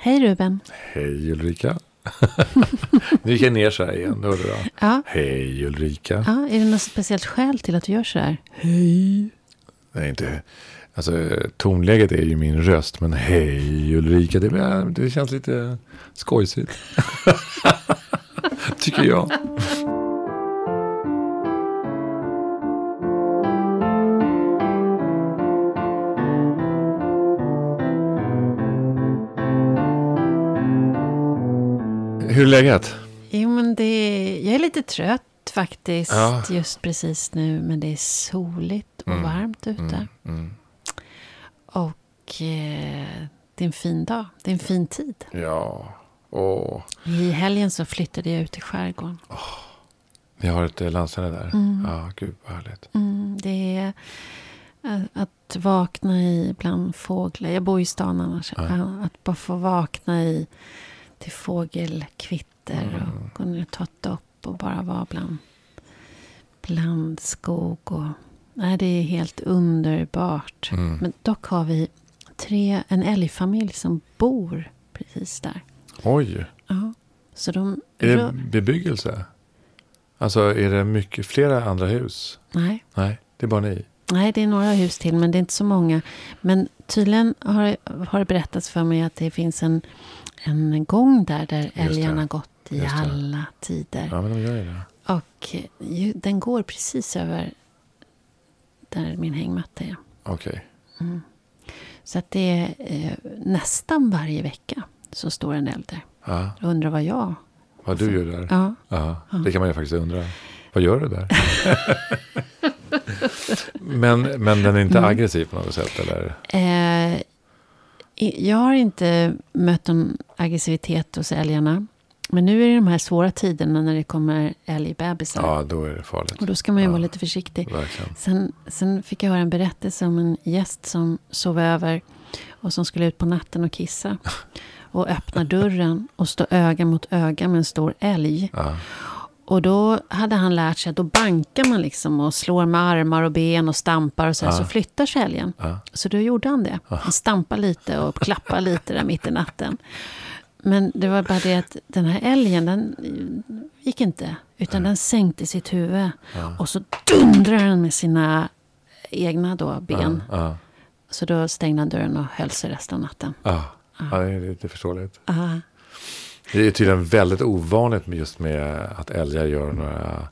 Hej Ruben. Hej Ulrika. nu gick jag ner så här igen, det var bra. Ja. Hej Ulrika. ja, är det något speciellt skäl till att du gör så här? Hej. Nej, inte... Alltså tonläget är ju min röst, men hej Ulrika, det, det känns lite skojsigt. Tycker jag. Hur är läget? Jo, men det, jag är lite trött faktiskt Ja. just precis nu. Men det är soligt och Mm. varmt ute. Mm, mm. Och eh, det är en fin dag. Det är en fin tid. Ja, åh. I helgen så flyttade jag ut i skärgården. Ni har ett eh, landställe där? Mm. Ja, gud vad härligt. Mm, det är eh, att vakna i bland fåglar. Jag bor i stan annars. Ja, Att bara få vakna i till fågelkvitter Mm. och gå ner och ta ett dopp och bara vara bland, bland skog. Och, nej, det är helt underbart. Mm. Men dock har vi tre, en älgfamilj som bor precis där. Oj, Ja, så de... är det bebyggelse? Alltså är det mycket flera andra hus? Nej. Nej, det är bara ni. Nej, det är några hus till, men det är inte så många. Men tydligen har, har det berättats för mig att det finns en, en gång där, där älgarna gått i Just det. alla tider. Ja, men de gör ju det. Och ju, den går precis över där min hängmatta är. Okej. Så att det är eh, nästan varje vecka så står en älg där. Ja, Jag undrar vad jag... vad du gör där. Ja, Ja, det kan man ju faktiskt undra. Vad gör du där? men, men den är inte Mm. aggressiv på något sätt? Eller? Eh, jag har inte mött någon aggressivitet hos älgarna. Men nu är det de här svåra tiderna när det kommer älgbebisar. Ja, då är det farligt. Och då ska man ju Ja. vara lite försiktig. Verkligen. Sen, sen fick jag höra en berättelse om en gäst som sov över. Och som skulle ut på natten och kissa. Och öppna dörren och stå öga mot öga med en stor älg. Ja. Och då hade han lärt sig att då bankar man liksom och slår med armar och ben och stampar och så, här, Ja. så flyttar sig älgen. Ja. Så då gjorde han det. Han stampade lite och klappade lite där mitt i natten. Men det var bara det att den här älgen, den gick inte. Utan den sänkte sitt huvud. Och så dundrade den med sina egna då ben. Ja. Så då stängde han dörren och höll sig resten av natten. Ja. ja, det är lite förståeligt. Ah, Det är tydligen väldigt ovanligt med just med att älgar gör några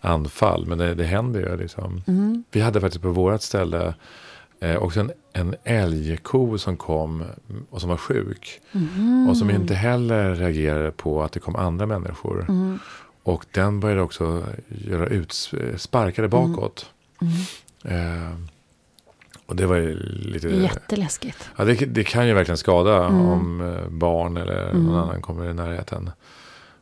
anfall. Men det, det händer ju liksom. mm, Vi hade faktiskt på vårt ställe eh, också en, en älgko som kom och som var sjuk. mhm, Och som inte heller reagerade på att det kom andra människor. mm, Och den började också göra ut, sparkade bakåt. Eh, och det var ju lite... jätteläskigt. Ja, det, det kan ju verkligen skada Mm. om eh, barn eller någon annan kommer i närheten.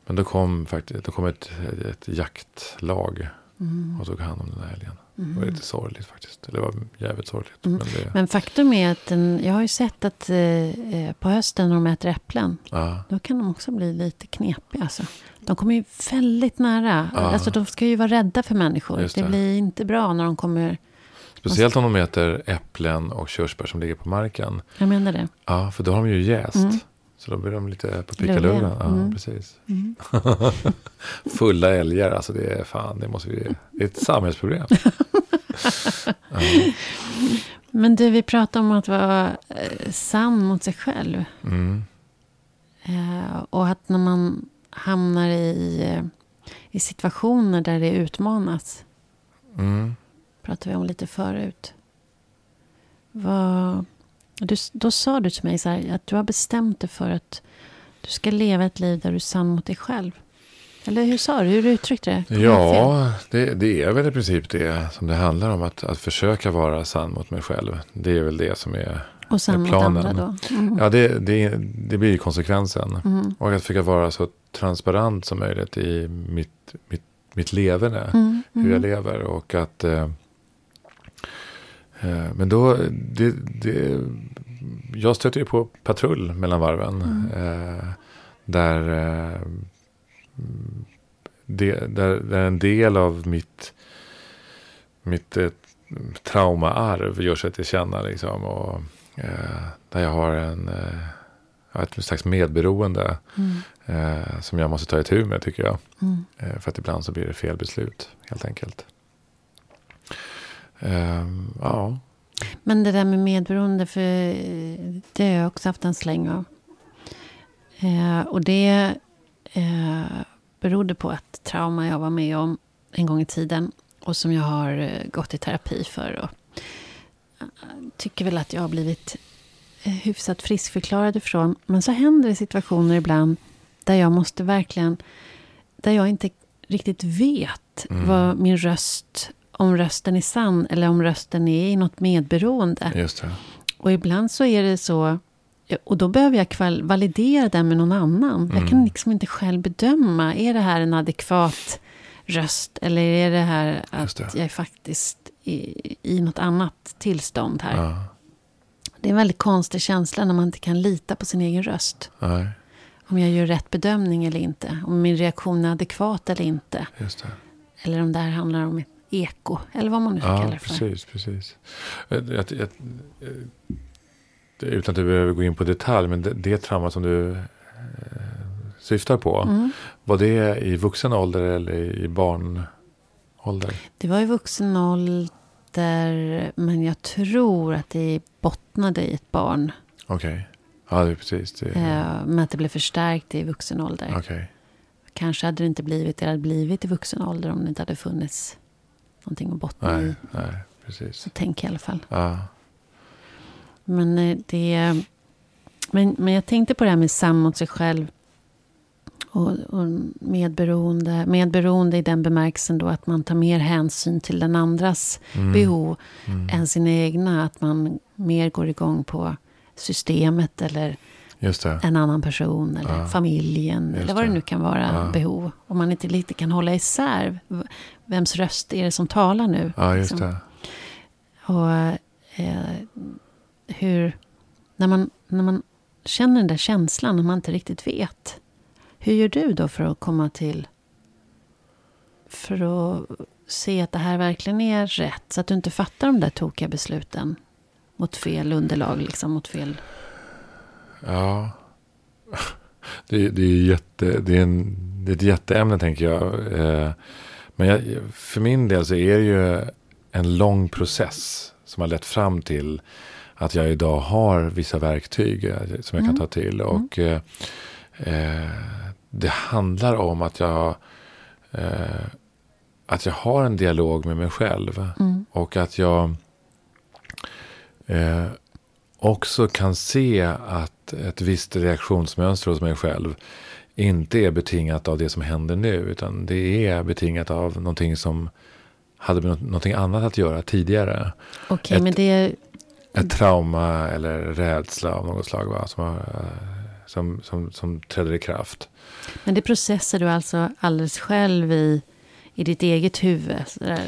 Men då kom, faktiskt, då kom ett, ett jaktlag Mm. och tog hand om den här älgen. Det var lite sorgligt faktiskt. Det var jävligt sorgligt. Mm. Men det, Men faktum är att den, jag har ju sett att eh, eh, på hösten när de äter äpplen. ja, Då kan de också bli lite knepiga. Alltså. De kommer ju väldigt nära. Ja. Alltså, de ska ju vara rädda för människor. Det. det. blir inte bra när de kommer... speciellt om de äter äpplen och körsbär som ligger på marken. Jag menar det. Ja, för då har de ju jäst. Mm. Så då blir de lite på Luriga. pickalurven. Ja, Mm. precis. Mm. Fulla älgar, alltså det är fan, det måste vi, det är ett samhällsproblem. ja. Men du, vi pratade om att vara eh, sann mot sig själv. mm. Eh, och att när man hamnar i, eh, i situationer där det utmanas. Mm. Pratade vi om lite förut. Vad, du, då sa du till mig så här, att du har bestämt dig för att du ska leva ett liv där du är sann mot dig själv. Eller hur sa du? Hur uttryckte det? Jag fel? Ja, det, det är väl i princip det som det handlar om. Att, att försöka vara sann mot mig själv. Det är väl det som är Och sann mot planen. andra då? Mm. Ja, det, det, det blir ju konsekvensen. Mm. Och att försöka vara så transparent som möjligt i mitt, mitt, mitt leverne. Mm. Hur jag Mm. lever. Och att... Eh, men då... Det, det, jag stöter ju på patrull mellan varven. Mm. Eh, där, eh, det, där, där en del av mitt, mitt eh, traumaarv gör sig till känna. Liksom, och, eh, där jag har en, eh, ett slags medberoende. Mm. Eh, som jag måste ta itu med tycker jag. Mm. Eh, för att ibland så blir det fel beslut helt enkelt. Eh, ja. Men det där med medberoende, för det har jag också haft en släng av. Eh, och det eh, berodde på ett trauma jag var med om en gång i tiden. Och som jag har eh, gått i terapi för. Och tycker väl att jag har blivit eh, hyfsat friskförklarad ifrån. Men så händer det situationer ibland där jag måste verkligen... Där jag inte riktigt vet mm. vad min röst... Om rösten är sann eller om rösten är i något medberoende. Just det. Och ibland så är det så... Och då behöver jag validera den med någon annan. Mm. Jag kan liksom inte själv bedöma. Är det här en adekvat röst? Eller är det här att det. jag är faktiskt i, i något annat tillstånd här? Ja. Det är en väldigt konstig känsla när man inte kan lita på sin egen röst. Nej. Om jag gör rätt bedömning eller inte. Om min reaktion är adekvat eller inte. Eller om det här handlar om ett eko. Eller vad man nu ja, kalla det för. Precis, precis. Jag, jag, jag, utan att du behöver gå in på detalj. Men det, det trauma som du eh, syftar på. Mm. Var det i vuxen ålder eller i barnålder? Det var i vuxen ålder. Men jag tror att det bottnade i ett barn. Okej. Okay. Ja, det är precis. Det är... Men att det blev förstärkt i vuxen ålder. Okay. Kanske hade det inte blivit det hade blivit i vuxen ålder om det inte hade funnits någonting att bottna nej, i. Nej, precis. Så tänk i alla fall. Ja. Men eh, det... Men, men jag tänkte på det här med sam mot sig själv. Och, och medberoende, medberoende i den bemärkelsen då att man tar mer hänsyn till den andras mm. behov mm. än sina egna. Att man mer går igång på systemet eller en annan person eller ja. familjen. Just eller vad det nu kan vara ja. behov. Om man inte lite kan hålla isär. Vems röst är det som talar nu? Ja, just liksom. det. Och eh, hur... När man, när man känner den där känslan, när man inte riktigt vet. Hur gör du då för att komma till... För att se att det här verkligen är rätt. Så att du inte fattar de där tokiga besluten mot fel underlag, liksom mot fel... Ja. Det, det, är, jätte, det, är, en, det är ett jätteämne tänker jag. Eh, men jag, för min del så är det ju en lång process som har lett fram till att jag idag har vissa verktyg eh, som jag mm. kan ta till. Mm. Och mm. eh, det handlar om att jag, eh, att jag har en dialog med mig själv. Mm. Och att jag eh, också kan se att ett visst reaktionsmönster hos mig själv inte är betingat av det som händer nu. Utan det är betingat av någonting som hade med någonting annat att göra tidigare. Okej, okay, men det ett trauma eller rädsla av något slag va? Som, har, som, som, som träder i kraft. Men det processar du alltså alldeles själv i, i ditt eget huvud?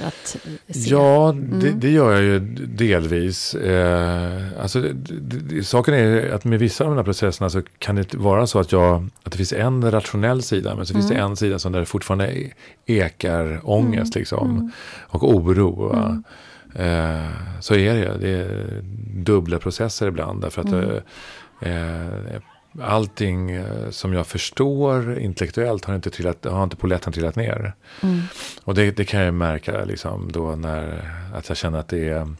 Att se. Ja, mm. det, det, gör jag ju delvis. Eh, alltså, det, det, saken är att med vissa av de här processerna så kan det vara så att, jag, att det finns en rationell sida. Men så mm. finns det mm. en sida som där fortfarande ekar ångest mm. liksom, mm. och oro. Mm. Eh, så är det. Det är dubbla processer ibland. Därför att mm. eh, allting eh, som jag förstår intellektuellt har inte, trillat, har inte polletten trillat ner. Mm. Och det, det, kan jag märka liksom då när att jag känner att det är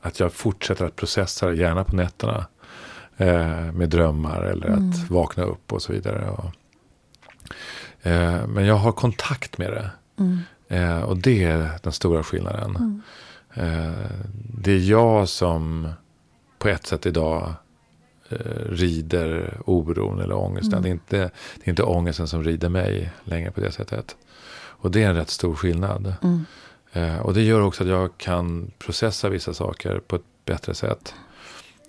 att jag fortsätter att processa, gärna på nätterna. Eh, med drömmar eller mm. att vakna upp och så vidare. Och, eh, men jag har kontakt med det. Mm. Eh, och det är den stora skillnaden. Mm. Eh, det är jag som på ett sätt idag rider oron eller ångesten. Mm. Det, är inte, det är inte ångesten som rider mig längre på det sättet. Och det är en rätt stor skillnad. Mm. Eh, och det gör också att jag kan processa vissa saker på ett bättre sätt.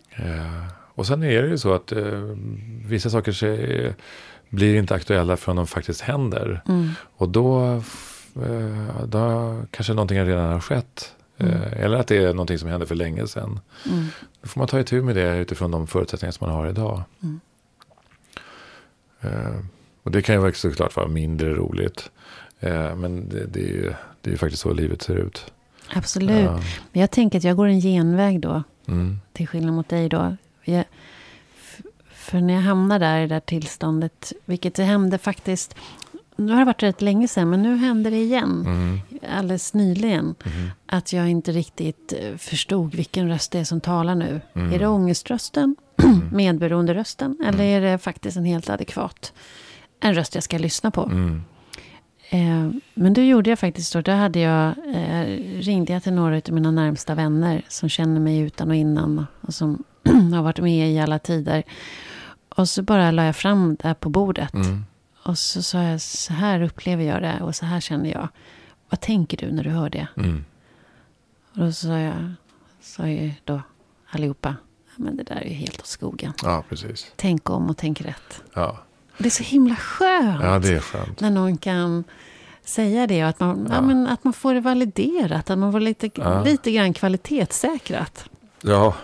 Eh, och sen är det ju så att eh, vissa saker ser, blir inte aktuella förrän de faktiskt händer. Mm. Och då, eh, då kanske någonting redan har skett Mm. Eh, eller att det är någonting som hände för länge sedan. Mm. Då får man ta itu med det utifrån de förutsättningar som man har idag. Mm. Uh, och det kan ju såklart vara mindre roligt. Uh, men det, det, är ju, det är ju faktiskt så livet ser ut. Absolut. Uh. Men jag tänker att jag går en genväg då. Mm. Till skillnad mot dig då. Jag, För när jag hamnade där i det där tillståndet, vilket det hände faktiskt nu har det varit rätt länge sedan, men nu hände det igen. Mm. Alldeles nyligen. Mm. Att jag inte riktigt eh, förstod vilken röst det är som talar nu. Mm. Är det ångeströsten? Mm. Medberoende-rösten? Eller mm. är det faktiskt en helt adekvat en röst jag ska lyssna på? Mm. Eh, men då gjorde jag faktiskt så. Då hade jag, eh, ringde jag till några av mina närmsta vänner. Som känner mig utan och innan. Och som har varit med i alla tider. Och så bara la jag fram det här på bordet. Och så sa jag, så här upplever jag det och så här känner jag. Vad tänker du när du hör det? Mm. Och då sa jag, sa ju då allihopa, men det där är ju helt åt skogen. Ja, precis. Tänk om och tänk rätt. Ja. Det är så himla skönt. Ja, det är skönt. När någon kan säga det och att man, ja. ja men, att man får det validerat. Att man får lite, ja. lite grann kvalitetssäkrat. Ja,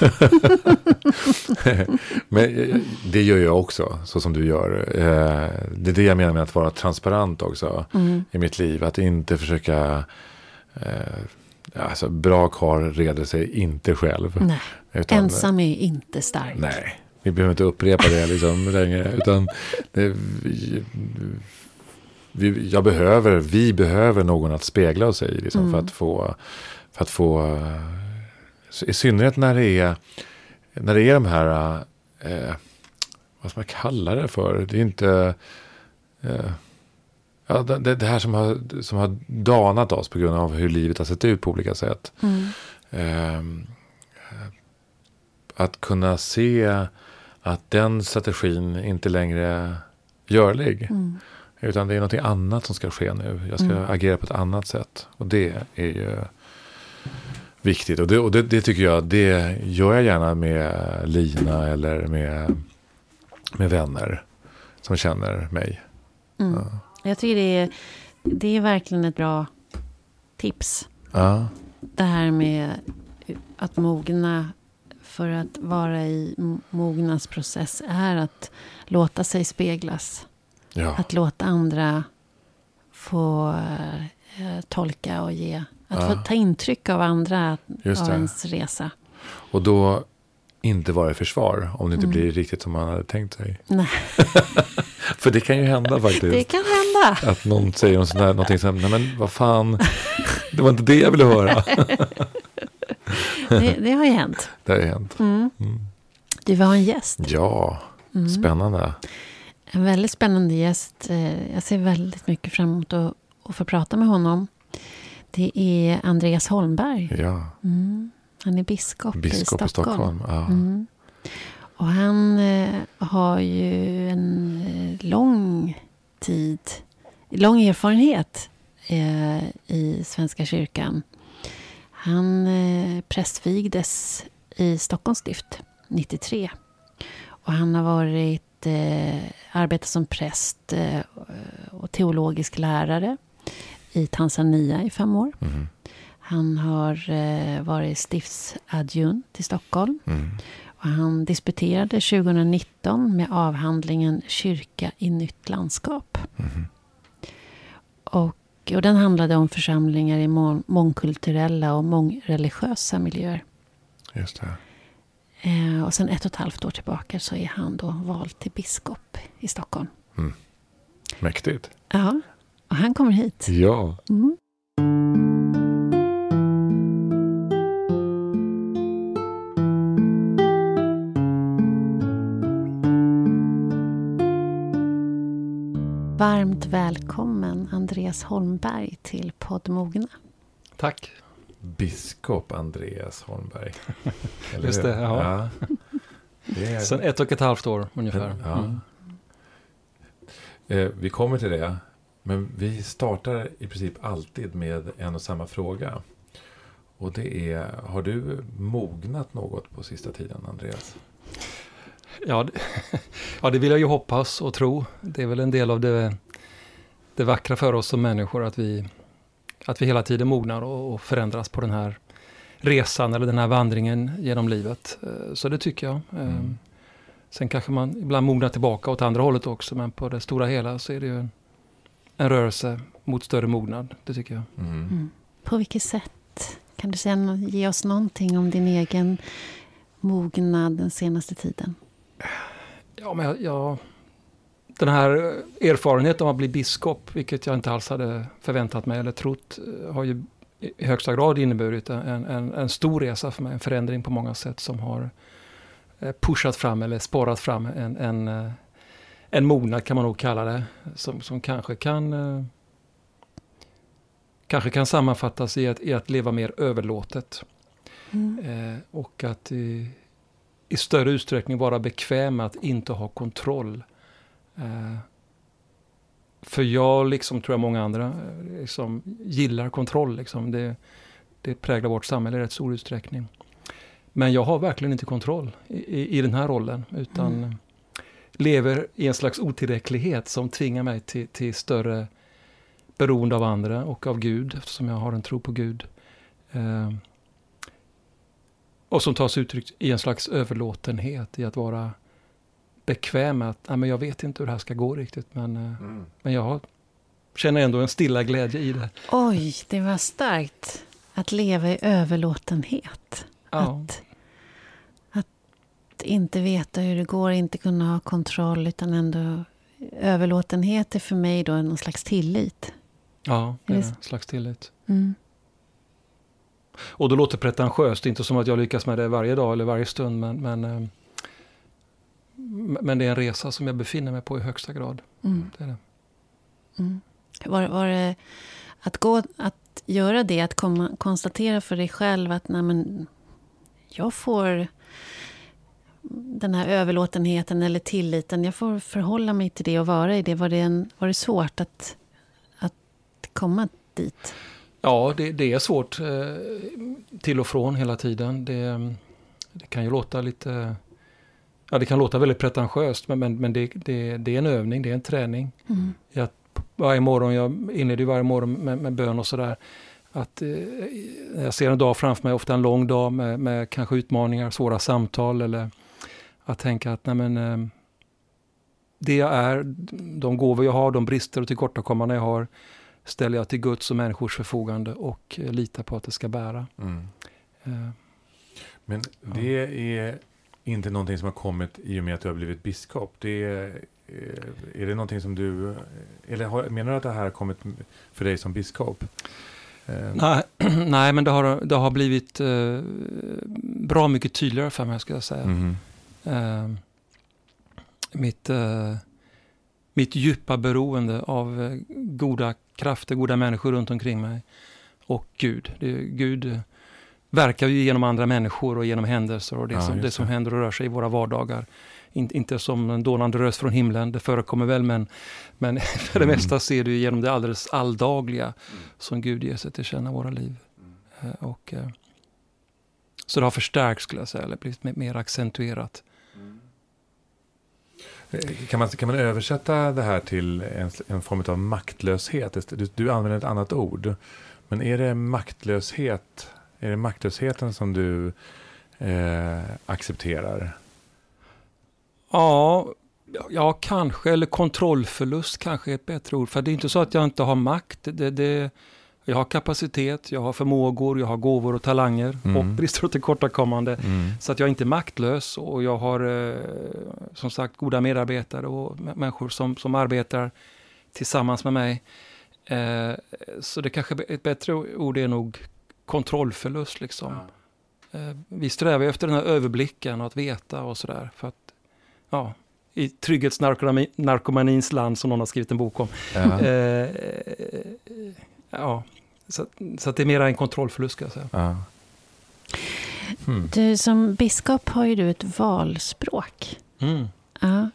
Men eh, det gör jag också, så som du gör. Eh, det är det jag menar med att vara transparent också mm. i mitt liv. Att inte försöka... Eh, alltså, bra karl reder sig inte själv. Nej. Utan, Ensam är inte stark. Nej, vi behöver inte upprepa det liksom längre. Utan det, vi, vi, jag behöver, vi behöver någon att spegla oss i. Liksom, mm. för, att få, för att få i synnerhet när det är, när det är de här, eh, vad ska man kalla det för? Det är inte, eh, ja, det, det, här som har, som har danat oss på grund av hur livet har sett ut på olika sätt. Mm. Eh, att kunna se att den strategin inte längre är görlig. Mm. Utan det är något annat som ska ske nu. Jag ska mm. agera på ett annat sätt. Och det är ju viktigt. Och, det, och det, det, tycker jag, det gör jag gärna med Lina eller med, med vänner som känner mig. Mm. Ja. Jag tycker det är, det är verkligen ett bra tips. Ja. Det här med att mogna för att vara i mognadsprocess är att låta sig speglas. Ja. Att låta andra få eh, tolka och ge att ja. få ta intryck av andra, Just av det. ens resa. Och då inte vara i försvar om det inte mm. blir riktigt som man hade tänkt sig. Nej. För det kan ju hända faktiskt. Det kan hända. Att någon säger något sånt där, någonting som, nej men vad fan, det var inte det jag ville höra. det, det, har ju hänt. Det har ju hänt. Mm. Mm. Du var en gäst. Ja, mm. spännande. En väldigt spännande gäst. Eh, jag ser väldigt mycket fram emot att, att få prata med honom. Det är Andreas Holmberg. Ja. Mm. Han är biskop, biskop i Stockholm. I Stockholm ja. mm. Och han eh, har ju en eh, lång tid, lång erfarenhet eh, i Svenska kyrkan. Han eh, prästvigdes i Stockholms stift 93. Och han har varit, eh, arbetat som präst eh, och teologisk lärare i Tanzania i fem år. Mm. Han har eh, varit stiftsadjunt i Stockholm. Mm. Och han disputerade 2019 med avhandlingen Kyrka i nytt landskap. Mm. Och, och den handlade om församlingar i mång mångkulturella och mångreligiösa miljöer. Just det. Eh, och sen ett och ett halvt år tillbaka så är han då vald till biskop i Stockholm. Mm. Mäktigt. Ja. Och han kommer hit. Ja. Mm. Varmt välkommen Andreas Holmberg till podd Mogna. Tack. Biskop Andreas Holmberg. Just det, ja. ja. Det är... Sen ett och ett halvt år ungefär. Ja. Mm. Eh, vi kommer till det. Men vi startar i princip alltid med en och samma fråga. Och det är, har du mognat något på sista tiden, Andreas? Ja, det, ja, det vill jag ju hoppas och tro. Det är väl en del av det, det vackra för oss som människor, att vi, att vi hela tiden mognar och, och förändras på den här resan eller den här vandringen genom livet. Eh, så det tycker jag. Eh, mm. Sen kanske man ibland mognar tillbaka åt andra hållet också, men på det stora hela så är det ju en rörelse mot större mognad. Det tycker jag. Mm. Mm. På vilket sätt? Kan du säga, ge oss någonting om din egen mognad den senaste tiden? Ja, men jag, jag, den här erfarenheten av att bli biskop, vilket jag inte alls hade förväntat mig eller trott, har ju i högsta grad inneburit en, en, en stor resa för mig. En förändring på många sätt som har eh, pushat fram eller sporrat fram en, en, eh, en mognad kan man nog kalla det. Som, som kanske kan eh, kanske kan sammanfattas i att, i att leva mer överlåtet. Mm. Eh, och att i, i, större utsträckning vara bekväm med att inte ha kontroll. Eh, för jag, liksom tror jag många andra, liksom, gillar kontroll. Liksom. Det, det präglar vårt samhälle i rätt stor utsträckning. Men jag har verkligen inte kontroll i, i den här rollen. Utan mm. Lever i en slags otillräcklighet som tvingar mig till, till större beroende av andra och av Gud, eftersom jag har en tro på Gud. Eh, och som tar sig uttryck i en slags överlåtenhet, i att vara bekväm med att nej, men jag vet inte hur det här ska gå riktigt, men, eh, mm. men jag har, känner ändå en stilla glädje i det. Oj, det var starkt. Att leva i överlåtenhet. Ja. Att, att inte veta hur det går, inte kunna ha kontroll, utan ändå överlåtenhet är för mig då någon slags tillit. Ja, det är en slags tillit. Mm. Och då låter pretentiöst, inte som att jag lyckas med det varje dag eller varje stund, men, men, eh, men det är en resa som jag befinner mig på i högsta grad. Mm. Det är det. Mm. Var, var det att, gå, att göra det, att komma, konstatera för dig själv att nej, men, jag får den här överlåtenheten eller tilliten, jag får förhålla mig till det och vara i det. Var det, en, var det svårt att komma dit? Ja, det, det är svårt eh, till och från hela tiden. Det, det, kan ju låta lite... Ja, det kan låta väldigt pretentiöst, men, men, men det, det, det är en övning, det är en träning. Mm. Att varje morgon, jag inleder varje morgon med, med bön och sådär. Att eh, jag ser en dag framför mig, ofta en lång dag med, med kanske utmaningar, svåra samtal eller att tänka att nej men, eh, det jag är, de gåvor jag har, de brister och tillkortakommanden jag har, ställer jag till Guds och människors förfogande och eh, litar på att det ska bära. Mm. Uh, Men det ja. är inte någonting som har kommit i och med att du har blivit biskop. Det är, är det någonting som du, eller har, menar du att det här har kommit för dig som biskop? Nej, nej, men det har, det har blivit uh, bra mycket tydligare för mig, ska jag säga. Mm. Mitt, mitt djupa beroende av goda krafter, goda människor runt omkring mig. Och Gud. Det, Gud verkar ju genom andra människor och genom händelser och det, ja, som, det som händer och rör sig i våra vardagar. In, inte som en dånande röst från himlen, det förekommer väl, men, men för det mm. mesta ser du genom det alldeles alldagliga mm. som Gud ger sig till känna våra liv. Mm. Eh, och, eh, så det har förstärkts, skulle jag säga, eller blivit mer accentuerat. Kan man, kan man översätta det här till en, en form av maktlöshet? Du, du, använder ett annat ord. Men är det maktlöshet? Är det maktlösheten som du eh, accepterar? Ja, ja, kanske. Eller kontrollförlust kanske är ett bättre ord. För det är inte så att jag inte har makt. Det, det, jag har kapacitet, jag har förmågor, jag har gåvor och talanger mm. och brister och tillkortakommande. Mm. Så att jag är inte maktlös och jag har eh, som sagt goda medarbetare och människor som, som arbetar tillsammans med mig. Eh, så det kanske ett bättre ord är nog kontrollförlust. Liksom. Ja. Eh, vi strävar efter den här överblicken och att veta och sådär. För att, ja, i trygghetsnarkomanins land som någon har skrivit en bok om. Ja. Eh, ja, så, så det är mer en kontrollförlust ska jag säga. Ja. Hmm. Du, som biskop har ju du ett valspråk. Mm. Ja.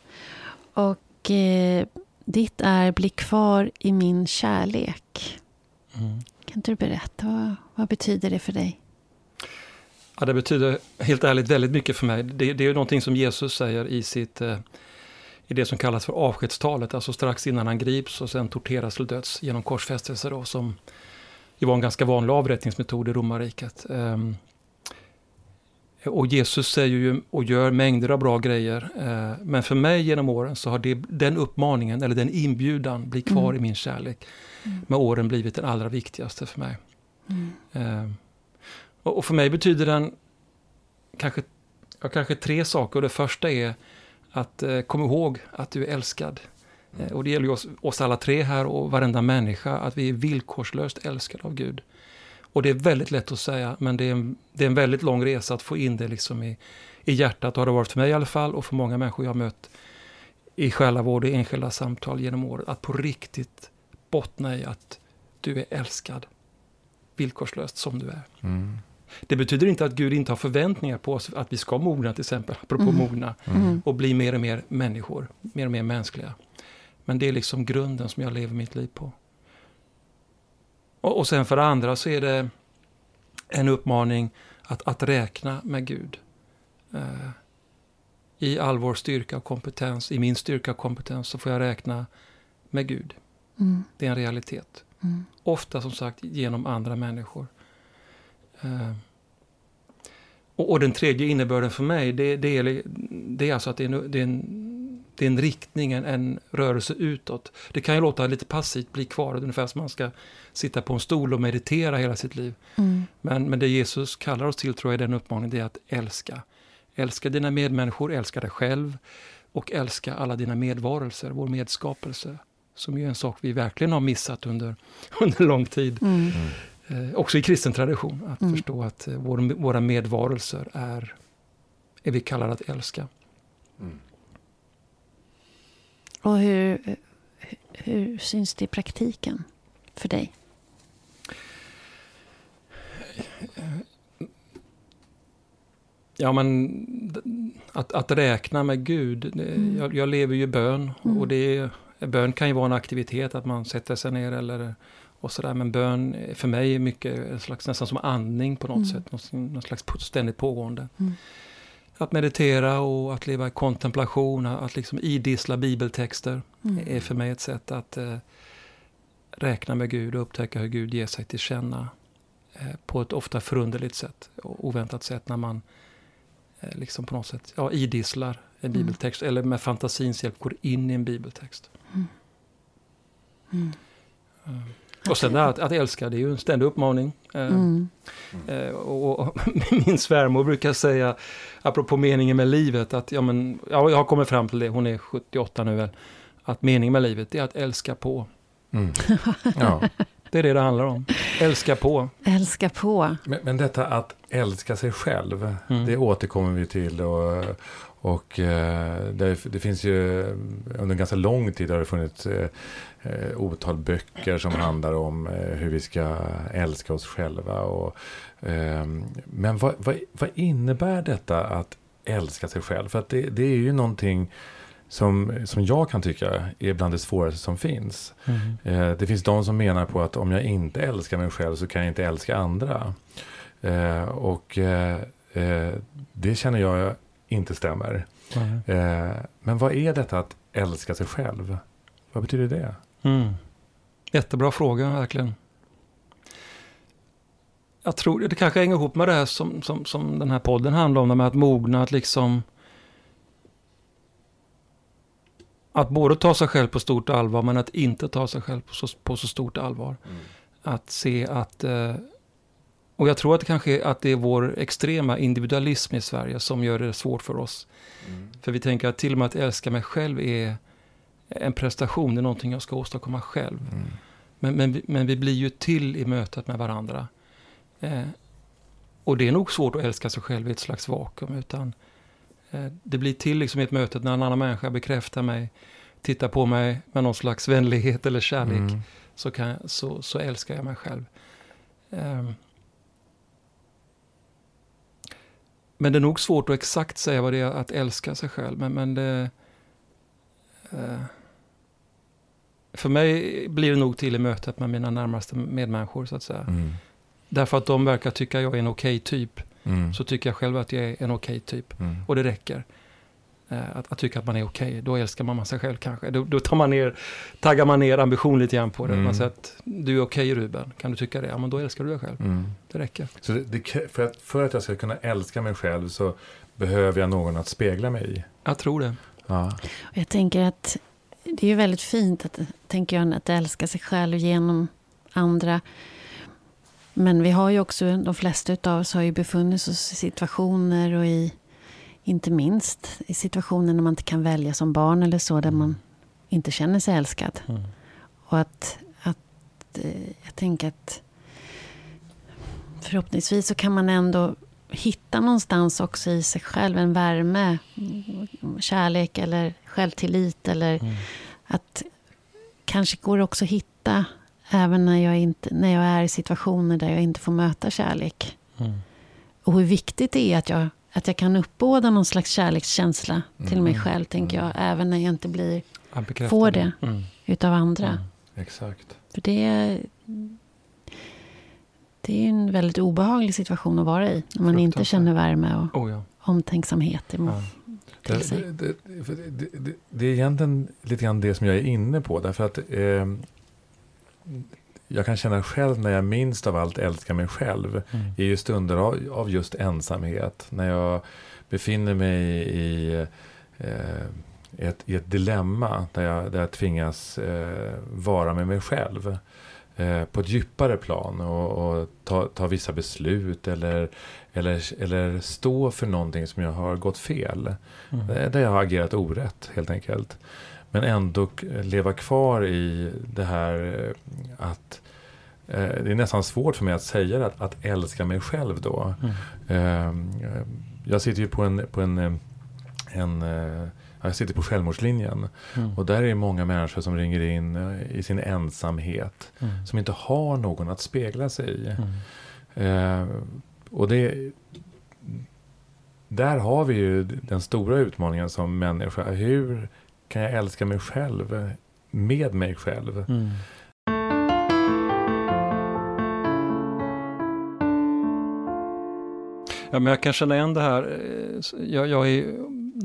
Och eh, ditt är bli kvar i min kärlek. Mm. Kan du berätta, vad, vad, betyder det för dig? Ja, det betyder helt ärligt väldigt mycket för mig. Det, det är någonting som Jesus säger i sitt eh, i det som kallas för avskedstalet, alltså strax innan han grips och sen torteras till döds genom korsfästelse då, som det var en ganska vanlig avrättningsmetod i romarriket. Um, och Jesus säger ju och gör mängder av bra grejer. Uh, men för mig genom åren så har det, den uppmaningen, eller den inbjudan, bli kvar mm. i min kärlek, mm. med åren blivit den allra viktigaste för mig. Mm. Uh, och, för mig betyder den kanske, kanske tre saker. Och det första är att eh, kom ihåg att du är älskad. Eh, och det gäller ju oss, oss alla tre här och varenda människa, att vi är villkorslöst älskade av Gud. Och det är väldigt lätt att säga, men det är en, det är en väldigt lång resa att få in det liksom i, i hjärtat. har det varit för mig i alla fall och för många människor jag har mött i själavård och enskilda samtal genom året. Att på riktigt bottna i att du är älskad villkorslöst som du är. Mm. Det betyder inte att Gud inte har förväntningar på oss att vi ska mogna till exempel, apropå mm. mogna, mm. och bli mer och mer människor, mer och mer mänskliga. Men det är liksom grunden som jag lever mitt liv på. Och, och sen för det andra så är det en uppmaning att, att räkna med Gud. Eh, I all vår styrka och kompetens, i min styrka och kompetens, så får jag räkna med Gud. Mm. Det är en realitet. Mm. Ofta som sagt genom andra människor. Eh, och, och, den tredje innebörden för mig, det, det, är, det är alltså att det är en, det är en, det är en riktning, en, en, rörelse utåt. Det kan ju låta lite passivt, bli kvar, ungefär som man ska sitta på en stol och meditera hela sitt liv. Mm. Men, men det Jesus kallar oss till, tror jag, är den uppmaningen, det är att älska. Älska dina medmänniskor, älska dig själv och älska alla dina medvarelser, vår medskapelse. Som ju är en sak vi verkligen har missat under, under lång tid. Mm. Eh, också i kristen tradition, att mm. förstå att eh, vår, våra medvarelser är, är vi kallade att älska. Mm. Och hur, hur syns det i praktiken för dig? Ja, men att, att räkna med Gud. Mm. Jag, jag, lever ju bön mm. och det bön kan ju vara en aktivitet, att man sätter sig ner eller och sådär. Men bön för mig är mycket en slags, nästan som andning på något mm. sätt. Något slags ständigt pågående. Mm. Att meditera och att leva i kontemplation, att liksom idissla bibeltexter mm. är för mig ett sätt att eh, räkna med Gud och upptäcka hur Gud ger sig till känna eh, på ett ofta förunderligt sätt oväntat sätt när man eh, liksom på något sätt ja, idisslar en mm. bibeltext eller med fantasins hjälp går in i en bibeltext. Mm. Och sen att, att älska, det är ju en ständig uppmaning. Eh, mm. Eh, och, och, min svärmor brukar säga, apropå meningen med livet, att ja, men, ja, jag har kommit fram till det, hon är 78 nu väl, att meningen med livet är att älska på. Mm. Ja. Det är det det handlar om. Älska på. Älska på. Men, men detta att älska sig själv, mm. det återkommer vi till. Och, och eh, det, det, finns ju, under ganska lång tid har det funnits eh, eh, otal böcker som handlar om eh, hur vi ska älska oss själva. Och, eh, men vad, vad, vad, innebär detta att älska sig själv? För att det, det, är ju någonting som, som jag kan tycka är bland det svåraste som finns. Mm. Eh, det finns de som menar på att om jag inte älskar mig själv så kan jag inte älska andra. Eh, och eh, det känner jag inte stämmer. Mm. men vad är detta att älska sig själv? Vad betyder det? Mm. Jättebra fråga, verkligen. Jag tror det kanske hänger ihop med det här som, som, som den här podden handlar om, med att mogna, att liksom... Att både ta sig själv på stort allvar, men att inte ta sig själv på så, på så stort allvar. Mm. Att se att... Eh, och jag tror att det kanske är, att det är vår extrema individualism i Sverige som gör det svårt för oss. Mm. För vi tänker att till och med att älska mig själv är en prestation, det är någonting jag ska åstadkomma själv. Mm. Men, men, men vi blir ju till i mötet med varandra. Eh, och det är nog svårt att älska sig själv i ett slags vakuum. Utan eh, det blir till liksom i ett möte när en annan människa bekräftar mig, tittar på mig med någon slags vänlighet eller kärlek. Mm. Så, kan, så, så älskar jag mig själv. Eh, men det är nog svårt att exakt säga vad det är att älska sig själv. Men, men det, Eh, för mig blir det nog till i mötet med mina närmaste medmänniskor så att säga. Mm. Därför att de verkar tycka jag är en okej okay typ. Mm. Så tycker jag själv att jag är en okej okay typ. Mm. Och det räcker. Eh, att, att, tycka att man är okej, okay. då älskar man sig själv kanske. Då, då, tar man ner, taggar man ner ambition lite grann på det. Man säger att du är okej okay, Ruben, kan du tycka det? Ja men då älskar du dig själv. Mm. Det räcker. Så det, det, för, att, för att jag ska kunna älska mig själv så behöver jag någon att spegla mig i? Jag tror det. Ja. Jag tänker att det är väldigt fint att, tänker jag, att älska sig själv genom andra. Men vi har ju också, de flesta av oss har ju befunnit oss i situationer och i, Inte minst i situationer när man inte kan välja som barn eller så, där man inte känner sig älskad. Mm. Och att, att eh, jag tänker att förhoppningsvis så kan man ändå hitta någonstans också i sig själv en värme, kärlek eller självtillit. Eller Mm. att kanske går det också att hitta även när jag, inte, när jag är i situationer där jag inte får möta kärlek. Mm. Och hur viktigt det är att jag, att jag kan uppbåda någon slags kärlekskänsla till mig Mm. själv, tänker jag. Även när jag inte blir Får det. Mm. utav andra. Mm. Exakt. För det är, det är en väldigt obehaglig situation att vara i. När man inte känner värme och Oh, ja. omtänksamhet emot, Ja. det, det, det, det är egentligen lite grann det som jag är inne på. Därför att eh, jag kan känna själv när jag minst av allt älskar mig själv. Mm. är ju stunder av, av just ensamhet. När jag befinner mig i, eh, ett, i ett dilemma där jag, där jag tvingas eh, vara med mig själv. Eh, på ett djupare plan och, och ta, ta vissa beslut eller, eller, eller stå för någonting som jag har gått fel. Mm. Eh, Där jag har agerat orätt helt enkelt. Men ändå leva kvar i det här eh, att eh, det är nästan svårt för mig att säga det, att, att älska mig själv då. Mm. Eh, Jag sitter ju på en, på en, en jag sitter på självmordslinjen. Mm. Och där är det många människor som ringer in i sin ensamhet. Mm. Som inte har någon att spegla sig i. Eh, och det, där har vi ju den stora utmaningen som människa. Hur kan jag älska mig själv med mig själv? Mm. Ja, men jag kan känna igen det här. Eh, Jag, jag är,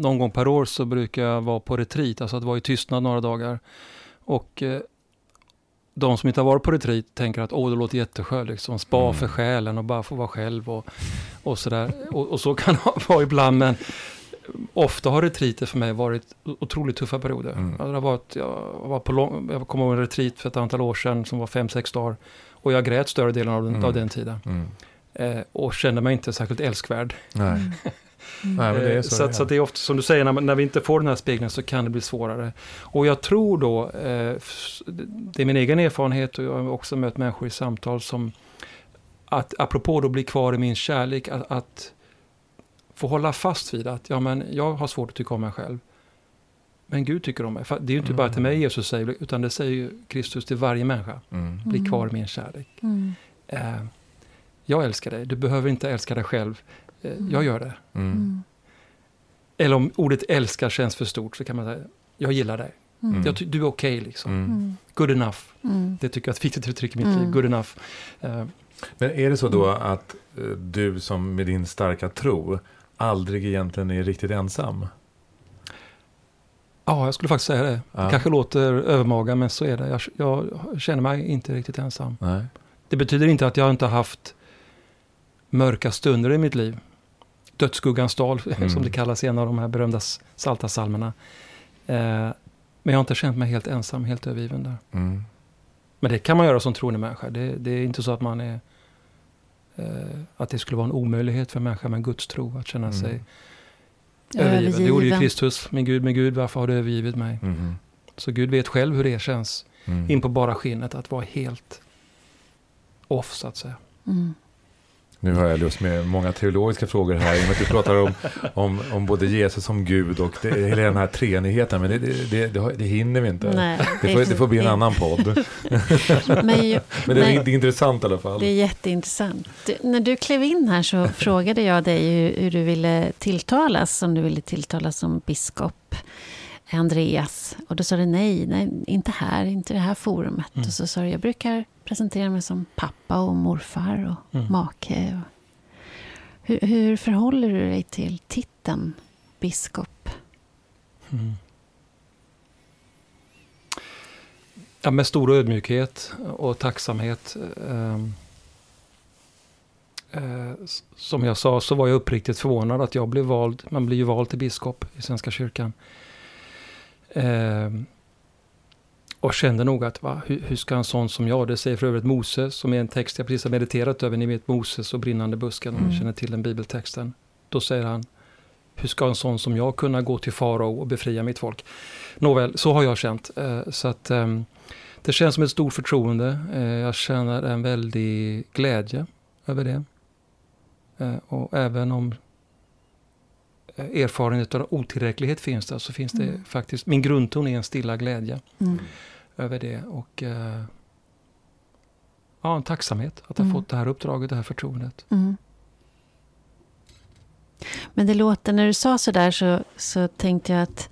någon gång per år så brukar jag vara på retreat, alltså att vara i tystnad några dagar. Och eh, de som inte har varit på retreat tänker att åh, det låter jätteskönt, liksom spa Mm. för själen och bara få vara själv och, och sådär. Och, och så kan det vara ibland, men ofta har retreater för mig varit otroligt tuffa perioder. Mm. Det har varit, jag, var på lång, jag kommer ihåg en retreat för ett antal år sedan som var fem, sex dagar. Och jag grät större delen av den, Mm. av den tiden. Mm. Eh, och kände mig inte särskilt älskvärd. Nej. Nej, men det är så, så, det så är. att det är ofta som du säger, när, när vi inte får den här spegeln så kan det bli svårare. Och jag tror då, eh, det är min egen erfarenhet och jag har också mött människor i samtal som, att apropå då bli kvar i min kärlek, att, att få hålla fast vid att ja, men jag har svårt att tycka om mig själv. Men Gud tycker om mig. För Det är ju inte bara till mig Jesus säger, utan det säger ju Kristus till varje människa. Mm. Bli Mm. kvar i min kärlek. Mm. Eh, jag älskar dig, du behöver inte älska dig själv. Eh, jag gör det. Mm. Mm. Eller om ordet älskar känns för stort så kan man säga, jag gillar dig. Mm. Jag du är okej liksom. Mm. Mm. Good enough. Mm. Det tycker jag är ett viktigt uttryck i mitt Mm. liv. Good enough. Eh, Men är det så då att eh, du som med din starka tro aldrig egentligen är riktigt ensam? ja, jag skulle faktiskt säga det. Ja. Det kanske låter övermaga, men så är det. Jag, jag känner mig inte riktigt ensam. Nej. Det betyder inte att jag inte har haft mörka stunder i mitt liv. Dödsskuggans dal, Mm. som det kallas i en av de här berömda salta salmerna. Eh, men jag har inte känt mig helt ensam, helt övergiven där. Mm. Men det kan man göra som troende människa. Det, det är inte så att man är... Eh, att det skulle vara en omöjlighet för en människa med Guds tro att känna Mm. sig övergiven. Det gjorde ju Övergiven. Kristus. Min Gud, min Gud, varför har du övergivit mig? Mhm. Så Gud vet själv hur det känns. Mm. In på bara skinnet att vara helt off, så att säga. Nu har jag lust med många teologiska frågor här. I och med att du pratar om, om, om både Jesus som Gud och det, hela den här treenigheten. Men det, det, det, det, hinner vi inte. Nej, Det får, det får bli en annan podd. Men, ju- Men det är, det är intressant i alla fall. Det är jätteintressant. Du, när du klev in här så frågade jag dig hur, hur du ville tilltalas. Om du ville tilltalas som biskop Andreas. Och då sa du nej, nej, inte här, inte i det här forumet. Mm. Och så sa du, jag brukar presentera mig som pappa och morfar och Mm. make. Och... Hur, hur förhåller du dig till titeln biskop? Mm. Ja, med stor ödmjukhet och tacksamhet. ehm, eh, som jag sa så var jag uppriktigt förvånad att jag blev vald. Man blir ju vald till biskop i Svenska kyrkan. Ehm, och kände nog att va, hur, hur ska en sån som jag, det säger för övrigt Moses, som är en text jag precis har mediterat över, ni vet Moses och brinnande busken, om Mm. ni känner till den bibeltexten. Då säger han, hur ska en sån som jag kunna gå till farao och befria mitt folk? Nåväl, så har jag känt. Eh, så att ehm, det känns som ett stort förtroende. Eh, jag känner en väldig glädje över det. Eh, och även om erfarenhet av otillräcklighet finns där så finns det mm. faktiskt, min grundton är en stilla glädje mm. över det. Och ja, en tacksamhet att ha mm. fått det här uppdraget, det här förtroendet. Mm. Men det låter, när du sa sådär så, så tänkte jag att,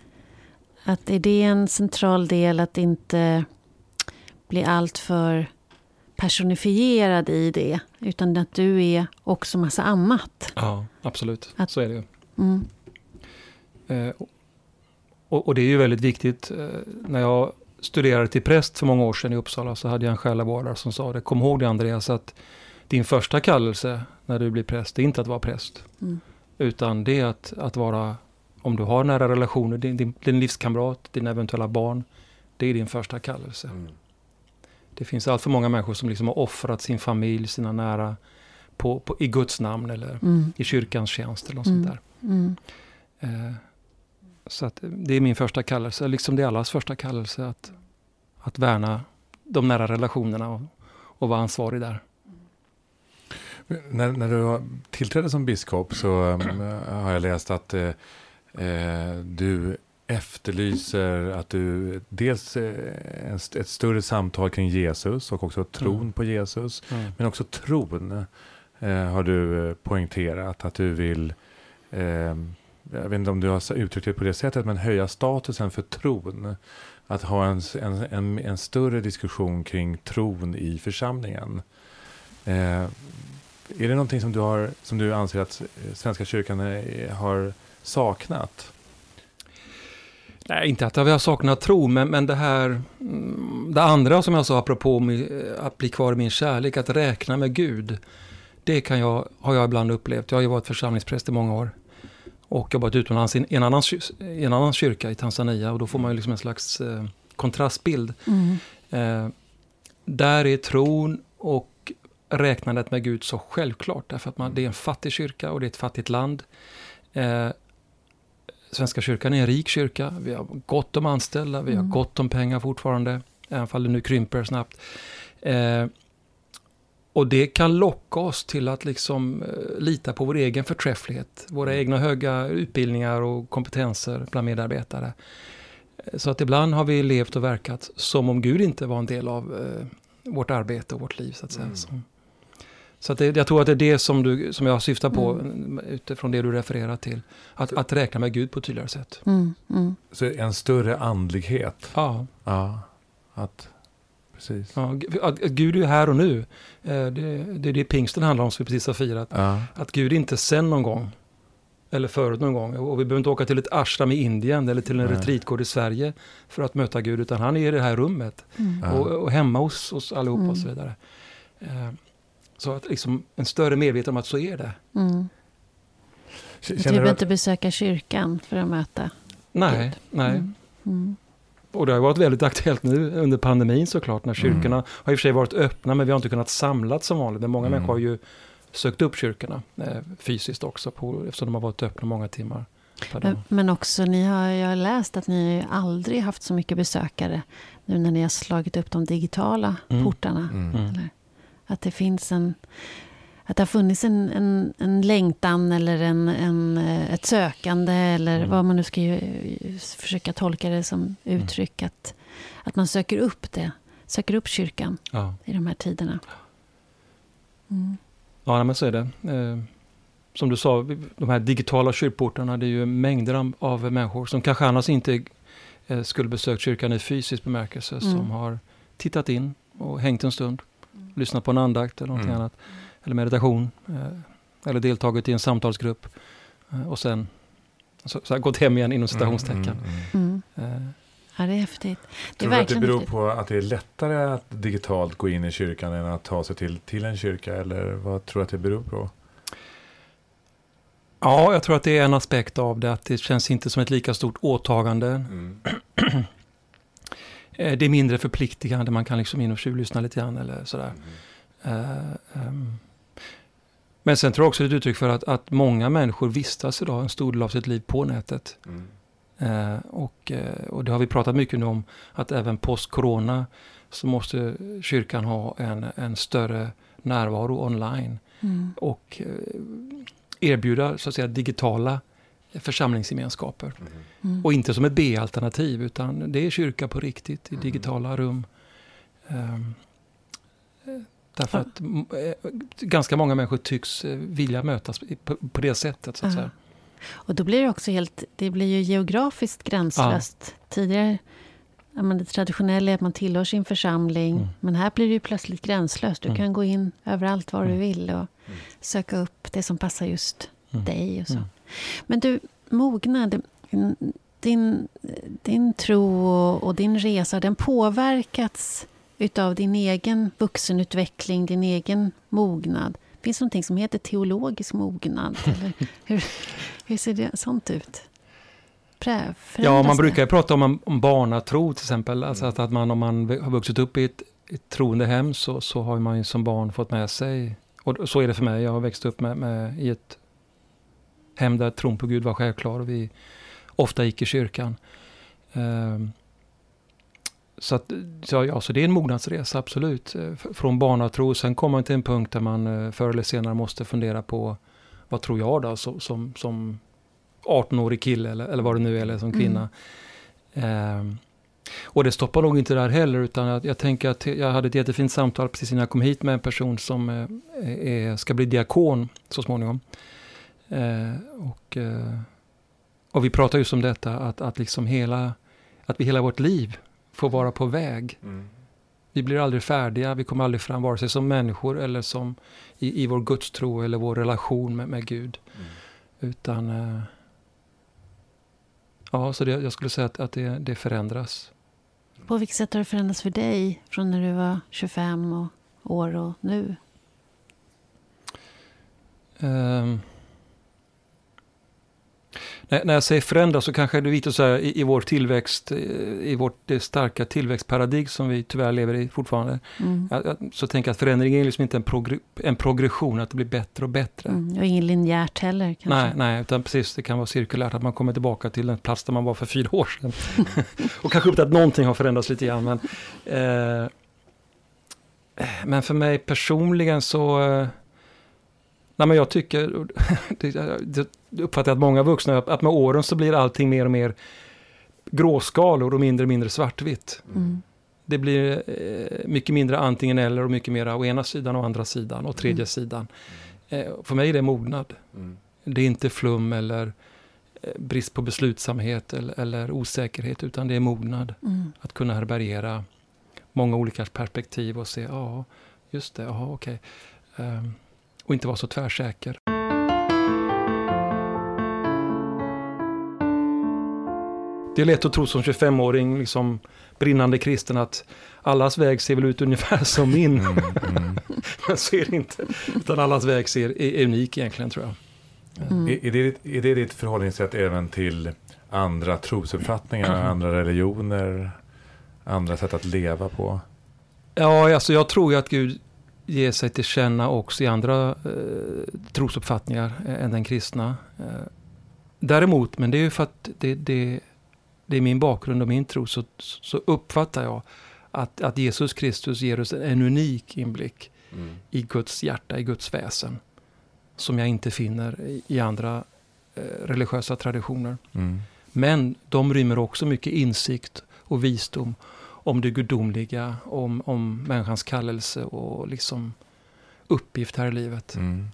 att är det en central del att inte bli alltför personifierad i det. Utan att du är också massa annat. Ja, absolut. Att, så är det ju. Mm. Eh, och, och, det är ju väldigt viktigt. Eh, när jag studerade till präst för många år sedan i Uppsala så hade jag en själavårdare som sa det. Kom ihåg det Andreas att din första kallelse när du blir präst, det är inte att vara präst. Mm. Utan det är att, att vara, om du har nära relationer, din, din, din livskamrat, dina eventuella barn. Det är din första kallelse. Mm. Det finns allt för många människor som liksom har offrat sin familj, sina nära, på, på, i Guds namn eller mm. i kyrkans tjänst eller något mm. sånt där. Mm. Eh, så att det är min första kallelse, liksom det är allas första kallelse, att, att värna de nära relationerna och, och vara ansvarig där. När, när du tillträdde som biskop så um, har jag läst att uh, du efterlyser att du dels uh, ett större samtal kring Jesus och också tron mm. på Jesus. Mm. Men också tron uh, har du poängterat att du vill eh, jag vet inte om du har uttryckt det på det sättet, men höja statusen för tron. Att ha en, en, en, en större diskussion kring tron i församlingen. Eh, är det någonting som du, har, som du anser att eh, Svenska kyrkan eh, har saknat? Nej, inte att vi har saknat tro, men, men det här, mm, det andra som jag sa apropå att bli kvar i min kärlek, att räkna med Gud. Det kan jag, har jag ibland upplevt. Jag har ju varit församlingspräst i många år och jobbat utomlands i en annan, i en annan kyrka i Tanzania och då får man ju liksom en slags eh, kontrastbild. Mm. Eh, där är tron och räknandet med Gud så självklart därför att man, det är en fattig kyrka och det är ett fattigt land. Eh, Svenska kyrkan är en rik kyrka, vi har gott om anställda, vi har mm. gott om pengar fortfarande, även om det nu krymper snabbt. Och det kan locka oss till att liksom eh, lita på vår egen förträfflighet, våra mm. egna höga utbildningar och kompetenser bland medarbetare. Eh, så att ibland har vi levt och verkat som om Gud inte var en del av eh, vårt arbete och vårt liv. Så att säga. Mm. Så att det, jag tror att det är det som, du, som jag syftar på mm. utifrån det du refererar till. Att, att räkna med Gud på ett tydligare sätt. Mm. Mm. Så en större andlighet? Ja. ja att, precis. Ja, att, att Gud är här och nu. Eh, det, det är det pingsten handlar om som vi precis har firat. Ja. Att Gud inte sen någon gång. Eller förut någon gång. Och vi behöver inte åka till ett ashram i Indien eller till en retreatgård i Sverige för att möta Gud. Utan han är i det här rummet. Mm. Och, och, hemma hos oss allihopa och så vidare. Eh, så att liksom en större medvetenhet om att så är det. Mm. Du behöver inte besöka kyrkan för att möta Nej, Gud. nej. Mm. Mm. Och det har varit väldigt aktuellt nu under pandemin såklart, när mm. kyrkorna har i och för sig varit öppna, men vi har inte kunnat samlas som vanligt. Men många mm. människor har ju sökt upp kyrkorna eh, fysiskt också, på, eftersom de har varit öppna många timmar. Men, men också, ni har, jag har läst att ni aldrig haft så mycket besökare nu när ni har slagit upp de digitala mm. portarna. Mm. Eller? Att det finns en... Att det har funnits en, en, en längtan eller en, en, eh, ett sökande eller mm. vad man nu ska ju, försöka tolka det som mm. uttryck. Mm. Att, att man söker upp det. Söker upp kyrkan ja. i de här tiderna. Mm. Ja, men så är det. Eh, som du sa, de här digitala kyrkportarna, det är ju mängder av människor som kanske annars inte eh, skulle besökt kyrkan i fysisk bemärkelse, mm. som har tittat in och hängt en stund lyssnat på en andakt eller någonting mm. annat. Eller meditation. Eh, eller deltagit i en samtalsgrupp. Eh, och sen så, så gått hem igen inom mm, citationstecken. Mm, mm, mm. Ja, det är häftigt. Det Tror du att det beror på att det är lättare att digitalt gå in i kyrkan än att ta sig till, till en kyrka? Eller vad tror du att det beror på? Ja, jag tror att det är en aspekt av det. Att det känns inte som ett lika stort åtagande. Mm. Eh, det är mindre förpliktigande, man kan liksom in och tjuvlyssna lite grann eller sådär. Mm. Uh, um. Men sen tror jag också det är ett uttryck för att, att många människor vistas idag en stor del av sitt liv på nätet. Mm. Eh, och, eh, och det har vi pratat mycket nu om, att även post-corona så måste kyrkan ha en, en större närvaro online. Mm. Och eh, erbjuda så att säga digitala församlingsgemenskaper. Mm. mm. Och inte som ett B-alternativ utan det är kyrka på riktigt i mm. digitala rum. Um, därför att äh, ganska många människor tycks eh, vilja mötas på, på det sättet. Så att säga. Och då blir det också helt, det blir ju geografiskt gränslöst. Ja. Tidigare, det traditionella är att man tillhör sin församling. Mm. Men här blir det ju plötsligt gränslöst. Du mm. kan gå in överallt var du mm. vill och mm. söka upp det som passar just mm. dig. Och så. Men du, mognad, din, din tro och din resa, den påverkats utav din egen vuxenutveckling, din egen mognad. Finns det någonting som heter teologisk mognad? Eller hur, hur ser det sånt ut? Prä, ja, man brukar ju prata om, om barnatro till exempel. Alltså att, att man, om man har vuxit upp i ett, ett troende hem så, så har man ju som barn fått med sig, och så är det för mig, jag har växt upp med, med i ett hem där tron på Gud var självklar och vi ofta gick i kyrkan. Um, så, att, så, ja, så det är en mognadsresa, absolut. Eh, från barnatro, sen kommer man till en punkt där man eh, förr eller senare måste fundera på vad tror jag då som, som, som 18-årig kille eller, eller vad det nu är, eller som kvinna. Mm. Um, och det stoppar nog inte där heller, utan jag, jag, tänker att jag hade ett jättefint samtal precis innan jag kom hit med en person som eh, är, ska bli diakon så småningom. Eh, och, eh, och vi pratar just om detta, att, att, liksom hela, att vi hela vårt liv får vara på väg. Mm. Vi blir aldrig färdiga, vi kommer aldrig fram vare sig som människor eller som i, i vår gudstro eller vår relation med, med Gud. Mm. Utan, eh, ja, så det, jag skulle säga att, att det, det förändras. På vilket sätt har det förändrats för dig från när du var 25 och, år och nu? Um, när, jag säger förändra så kanske det är viktigt att säga i, i vår tillväxt, eh, i vårt det starka tillväxtparadigm som vi tyvärr lever i fortfarande. Mm. så tänker jag att förändring är liksom inte en, progr en progression, att det blir bättre och bättre. Mm, och ingen linjärt heller kanske? Nej, nej, utan precis det kan vara cirkulärt, att man kommer tillbaka till den plats där man var för fyra år sedan. och kanske upp att någonting har förändrats lite grann. Men, eh, men för mig personligen så eh, Nej, men jag tycker, det, uppfattar jag att många vuxna, att med åren så blir allting mer och mer gråskalor och mindre och mindre svartvitt. Mm. Det blir eh, mycket mindre antingen eller och mycket mer å ena sidan och andra sidan och tredje mm. sidan. Eh, för mig är det mognad. Mm. Det är inte flum eller eh, brist på beslutsamhet eller, eller, osäkerhet, utan det är mognad. Mm. Att kunna härbärgera många olika perspektiv och se, ja, just det, ja, okej. Okay. Um, och inte vara så tvärsäker. Det är lätt att tro som 25-åring, liksom brinnande kristen, att allas väg ser väl ut ungefär som min. Mm, mm. Men så är det inte. Utan allas väg ser, är, unik egentligen, tror jag. Mm. Är, är, det, är det ditt förhållningssätt även till andra trosuppfattningar, mm. andra religioner, andra sätt att leva på? Ja, alltså jag tror ju att Gud ge sig till känna också i andra eh, trosuppfattningar eh, än den kristna. Eh, däremot, men det är ju för att det, det, det är min bakgrund och min tro, så, så uppfattar jag att, att Jesus Kristus ger oss en unik inblick mm. i Guds hjärta, i Guds väsen. Som jag inte finner i, i andra eh, religiösa traditioner. Mm. Men de rymmer också mycket insikt och visdom om det gudomliga, om, om människans kallelse och liksom uppgift här i livet. Mm.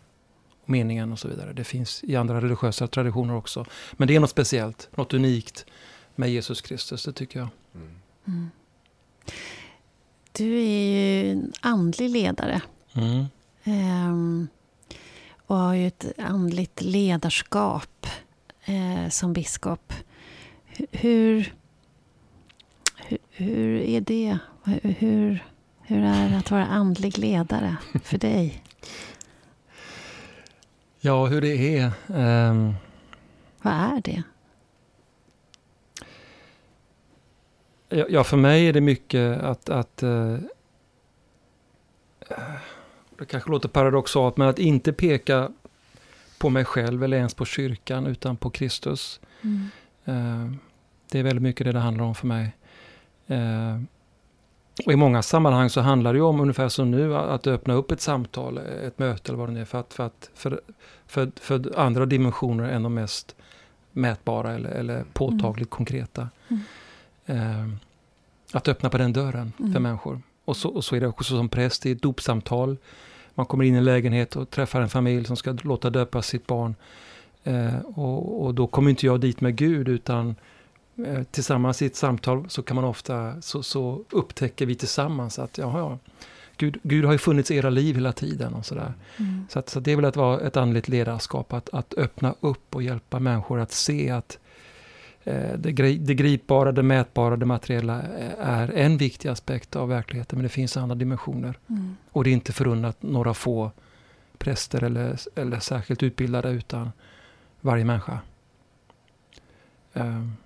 Meningen och så vidare. Det finns i andra religiösa traditioner också. Men det är något speciellt, något unikt med Jesus Kristus, det tycker jag. Mm. Mm. Du är ju en andlig ledare. Um, och har ju ett andligt ledarskap eh, som biskop. Hur, hur, är det? Hur, hur är det att vara andlig ledare för dig? Ja, hur det är? Um... Vad är det? Ja, för mig är det mycket att, att uh, det kanske låter paradoxalt, men att inte peka på mig själv eller ens på kyrkan utan på Kristus. Mm. Eh, det är väldigt mycket det det handlar om för mig. Eh, och I många sammanhang så handlar det om, ungefär som nu, att öppna upp ett samtal, ett möte eller vad det är, för, att, för, att, för, för, för andra dimensioner än de mest mätbara eller, eller påtagligt mm. konkreta. Mm. Eh, att öppna på den dörren mm. för människor. Och så, och så är det också som präst i ett dopsamtal. Man kommer in i en lägenhet och träffar en familj som ska låta döpa sitt barn. Eh, och, och, då kommer inte jag dit med Gud utan tillsammans i ett samtal så kan man ofta, så, så upptäcker vi tillsammans att jaha, ja, Gud, Gud har ju funnits i era liv hela tiden. och sådär. Mm. Så, att, så det är väl att vara ett andligt ledarskap, att, att öppna upp och hjälpa människor att se att eh, det, det gripbara, det mätbara, det materiella är en viktig aspekt av verkligheten, men det finns andra dimensioner. Mm. Och det är inte förunnat några få präster eller, eller särskilt utbildade, utan varje människa. Um,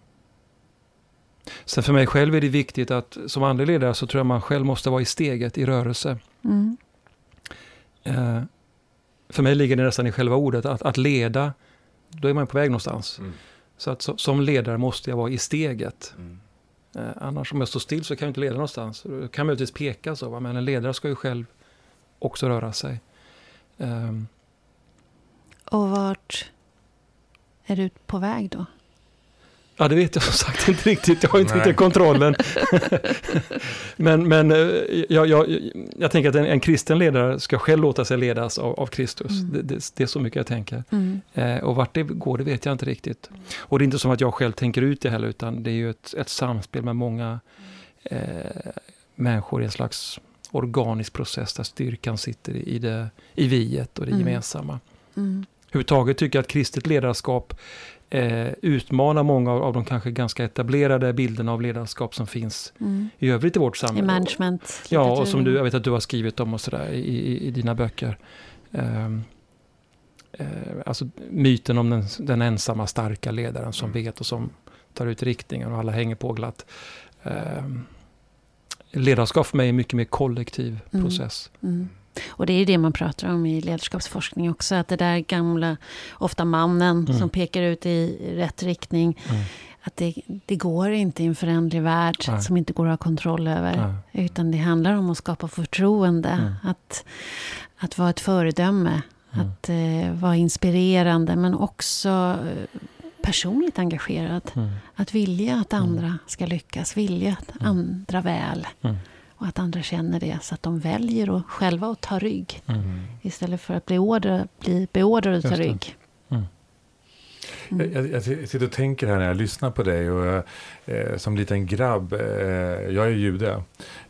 Sen för mig själv är det viktigt att som andlig ledare så tror jag man själv måste vara i steget, i rörelse. Mm. Uh, för mig ligger det nästan i själva ordet, att, att leda, då är man på väg någonstans. Mm. Så att så, som ledare måste jag vara i steget. Mm. Uh, annars om jag står still så kan jag inte leda någonstans. Jag kan möjligtvis peka så, va? men en ledare ska ju själv också röra sig. Um. Och vart är du på väg då? Ja, det vet jag som sagt inte riktigt. Jag har inte riktigt kontrollen. men men eh, jag, jag, jag tänker att en, en, kristen ledare ska själv låta sig ledas av, av Kristus. Mm. Det, det, det, är så mycket jag tänker. Mm. Eh, och vart det går, det vet jag inte riktigt. Och det är inte som att jag själv tänker ut det heller, utan det är ju ett, ett samspel med många eh, människor i en slags organisk process där styrkan sitter i, det, i viet och det mm. gemensamma. Mm. Överhuvudtaget tycker jag att kristet ledarskap eh, utmana många av, de kanske ganska etablerade bilderna av ledarskap som finns mm. i övrigt i vårt samhälle. I management. Ja, och som du, jag vet att du har skrivit om och sådär i, i, i, dina böcker. Um, eh, alltså myten om den, den, ensamma starka ledaren som mm. vet och som tar ut riktningen och alla hänger på glatt. Um, ledarskap för mig är mycket mer kollektiv mm. process. Mm. Och det är det man pratar om i ledarskapsforskning också. Att det där gamla, ofta mannen mm. som pekar ut i rätt riktning. Mm. Att det, det, går inte i en förändlig värld Nej. som inte går att ha kontroll över. Nej. Utan det handlar om att skapa förtroende. Mm. Att, att vara ett föredöme. Mm. Att eh, vara inspirerande men också eh, personligt engagerad. Mm. Att vilja att mm. andra ska lyckas, vilja att andra väl. Och att andra känner det så att de väljer att själva att ta rygg. Mm. Istället för att bli, order, bli beordrade att ta rygg. Mm. Mm. Jag, jag, sitter och tänker här när jag lyssnar på dig. Och jag, eh, som liten grabb, eh, jag är jude.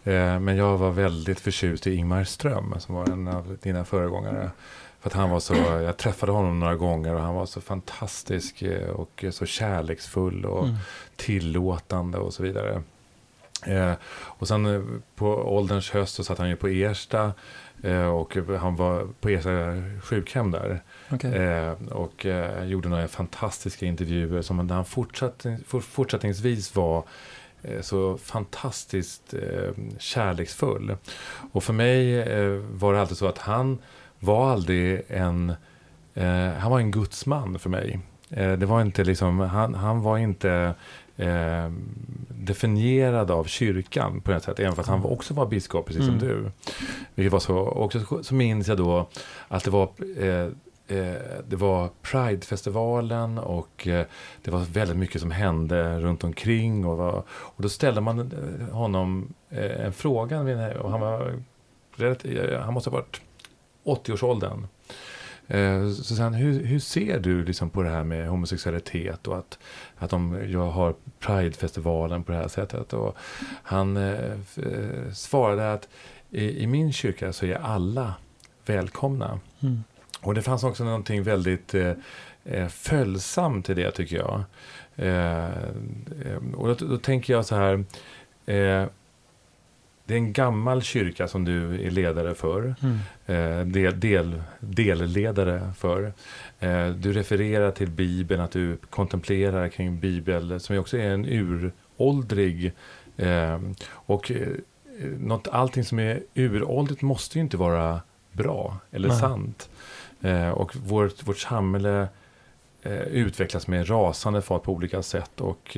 Eh, men jag var väldigt förtjust i Ingmar Ström. Som var en av dina föregångare. För att han var så, jag träffade honom några gånger och han var så fantastisk eh, och så kärleksfull och mm. tillåtande och så vidare. Eh, och sen eh, på ålderns höst så satt han ju på Ersta eh, och han var på Ersta sjukhem där. Okay. Eh, och eh, gjorde några fantastiska intervjuer som där han fortsatt, fortsättningsvis var eh, så fantastiskt kärleksfull. Och för mig var det alltid så att han var aldrig en, han var en gudsman för mig. det var inte liksom, han, han var inte eh, definierad av kyrkan på ett sätt. Även fast han också var biskop, precis mm. som du. Vilket var så, också så minns jag då att det var eh, eh, det var Pridefestivalen och eh, det var väldigt mycket som hände runt omkring. Och, var, och då ställde man eh, honom en fråga. Och han, var, han måste ha varit 80-årsåldern. Eh, så sen, hur, hur ser du liksom på det här med homosexualitet och att, att de, jag har Pridefestivalen på det här sättet? Och han eh, eh, svarade att i, i, min kyrka så är alla välkomna. Mm. Och det fanns också någonting väldigt eh, eh följsamt i det tycker jag. Eh, och då, då, tänker jag så här. Det är en gammal kyrka som du är ledare för. Mm. Eh, del, del, delledare för. Eh, du refererar till Bibeln, att du kontemplerar kring Bibeln, som också är en uråldrig... Eh, och något, allting som är uråldrigt måste ju inte vara bra eller Nej. sant. Och vårt, vårt samhälle utvecklas med rasande fart på olika sätt. Och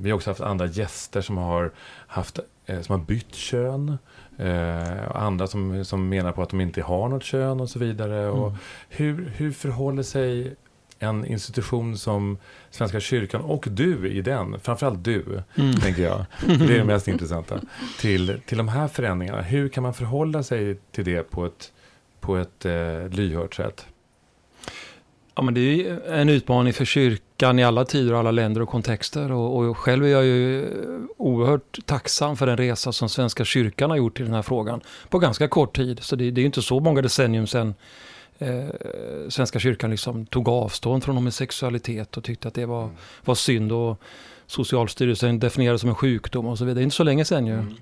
vi har också haft andra gäster som har, haft, som har bytt kön. Eh, och andra som, som menar på att de inte har något kön och så vidare. Mm. Och hur, hur förhåller sig en institution som Svenska kyrkan och du i den, framförallt du, mm. tänker jag, det är det mest intressanta, till, till de här förändringarna. Hur kan man förhålla sig till det på ett, på ett eh, lyhört sätt? Ja, men det är en utmaning för kyrkan i alla tider, alla länder och kontexter. Och, och, själv är jag ju oerhört tacksam för den resa som Svenska kyrkan har gjort i den här frågan på ganska kort tid. Så det, det är inte så många decennium sedan eh, Svenska kyrkan liksom tog avstånd från homosexualitet och tyckte att det var, mm. var synd. Och Socialstyrelsen definierade det som en sjukdom och så vidare. Det är inte så länge sedan ju. Mm.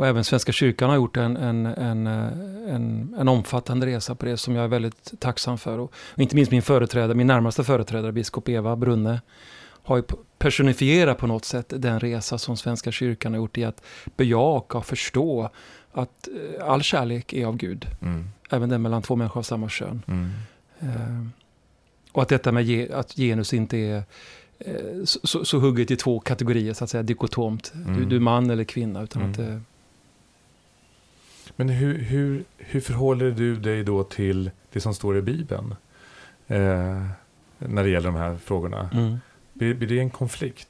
Och även Svenska kyrkan har gjort en, en, en, en, en omfattande resa på det som jag är väldigt tacksam för. Och, och inte minst min företrädare, min närmaste företrädare, biskop Eva Brunne, har ju personifierat på något sätt den resa som Svenska kyrkan har gjort i att bejaka och förstå att eh, all kärlek är av Gud. Mm. Även den mellan två människor av samma kön. Mm. Uh, och att detta med ge, att genus inte är uh, så, så, hugget i två kategorier, så att säga, dikotomt. Mm. Du, du är man eller kvinna. Utan att, uh, Men hur, hur, hur förhåller du dig då till det som står i Bibeln? när det gäller de här frågorna. Mm. Blir, blir det en konflikt?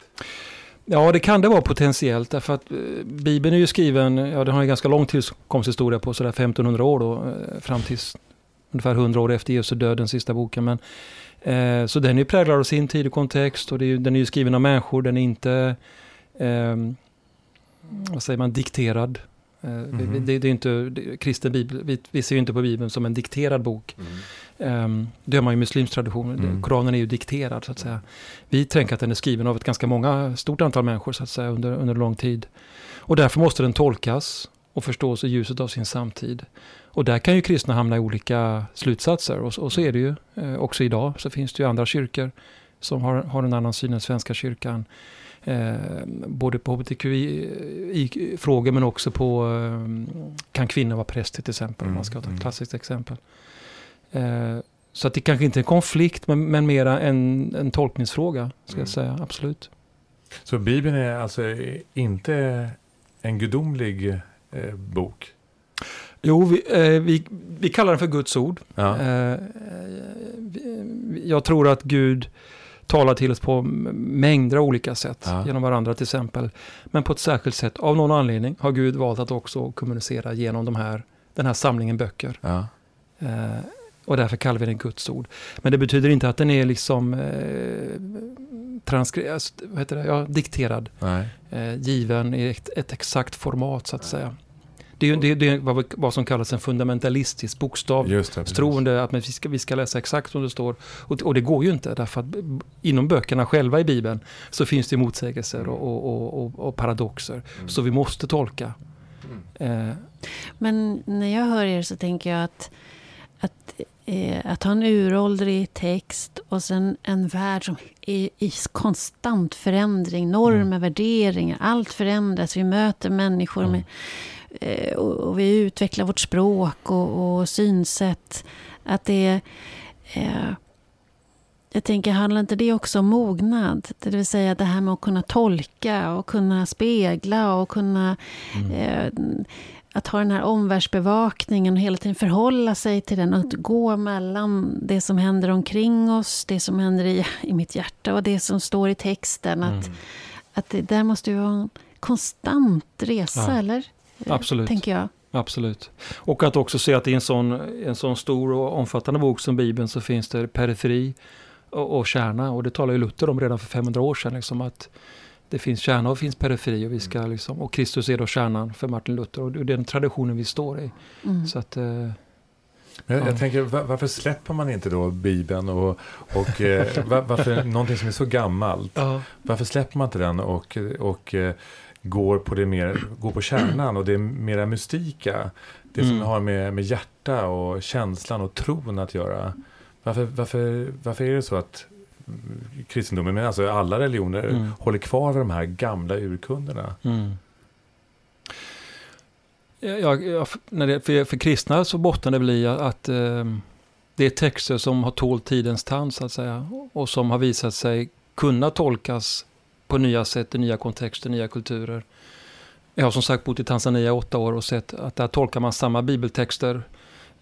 Ja, det kan det vara potentiellt därför att eh, Bibeln är ju skriven, ja den har en ganska lång tillkomsthistoria på sådär 1500 år då, eh, fram till ungefär 100 år efter Jesu död, den sista boken. Men, eh, så den är ju präglad av sin tid och kontext och det är, den är ju skriven av människor, den är inte, eh, vad säger man, dikterad. Mm -hmm. det, det, är inte, kristen bibel, vi, vi ser ju inte på Bibeln som en dikterad bok. Mm. Um, det gör man ju i muslimsk tradition. Mm. Koranen är ju dikterad så att säga. Vi tänker att den är skriven av ett ganska många, stort antal människor så att säga under, under lång tid. Och därför måste den tolkas och förstås i ljuset av sin samtid. Och där kan ju kristna hamna i olika slutsatser och, och så är det ju eh, också idag. Så finns det ju andra kyrkor som har, har en annan syn än Svenska kyrkan. Eh, både på hbtqi-frågor men också på eh, kan kvinnor vara präster till exempel, mm. om man ska ta ett mm. klassiskt exempel. Eh, så att det kanske inte är en konflikt, men, men mera en, en tolkningsfråga, ska mm. jag säga. Absolut. Så Bibeln är alltså inte en gudomlig bok? Jo, vi, eh, vi, vi, kallar den för Guds ord. Ja. Eh, jag tror att Gud talar till oss på mängder av olika sätt, ja. genom varandra till exempel. Men på ett särskilt sätt, av någon anledning, har Gud valt att också kommunicera genom de här, den här samlingen böcker. Ja. Eh, och därför kallar vi den Guds ord. Men det betyder inte att den är liksom eh, transkri- alltså, vad heter det? Ja, dikterad. Eh, given i ett, ett, exakt format så att säga. Det är, det, det är vad, vad, som kallas en fundamentalistisk bokstavstroende. Att vi ska, vi ska läsa exakt som det står. Och, och, det går ju inte därför att inom böckerna själva i Bibeln så finns det motsägelser och, och, och, och paradoxer. Mm. Så vi måste tolka. Mm. Eh. Men när jag hör er så tänker jag att att, eh, att ha en uråldrig text och sen en värld som är i konstant förändring. Normer, mm. värderingar, allt förändras. Vi möter människor mm. med, och, och, vi utvecklar vårt språk och, och synsätt. Att det. Eh, jag tänker, handlar inte det också om mognad? Det vill säga det här med att kunna tolka och kunna spegla och kunna mm. eh, att ha den här omvärldsbevakningen och hela tiden förhålla sig till den och att gå mellan det som händer omkring oss, det som händer i, i mitt hjärta och det som står i texten. Att, mm. att det där måste ju vara en konstant resa, ja. eller? Absolut. Tänker jag. Absolut. Och att också se att i en sån, en sån stor och omfattande bok som Bibeln så finns det periferi och, och kärna. Och det talar ju Luther om redan för 500 år sedan. Liksom att det finns kärna och finns periferi och, vi ska mm. liksom, och Kristus är då kärnan för Martin Luther och det är den traditionen vi står i. Mm. Så att, eh, jag, jag, tänker, varför släpper man inte då Bibeln och, och eh, varför någonting som är så gammalt, varför släpper man inte den och, och eh, går på det mer, går på kärnan och det är mera mystika, det som mm. har med, med hjärta och känslan och tron att göra. Varför, varför, varför är det så att kristendomen, men alltså alla religioner, mm. håller kvar vid de här gamla urkunderna. Mm. Ja, ja, när det, för, för kristna så bottnar det väl i att eh, det är texter som har tålt tidens tand så att säga. Och som har visat sig kunna tolkas på nya sätt, i nya kontexter, nya kulturer. Jag har som sagt bott i Tanzania i åtta år och sett att där tolkar man samma bibeltexter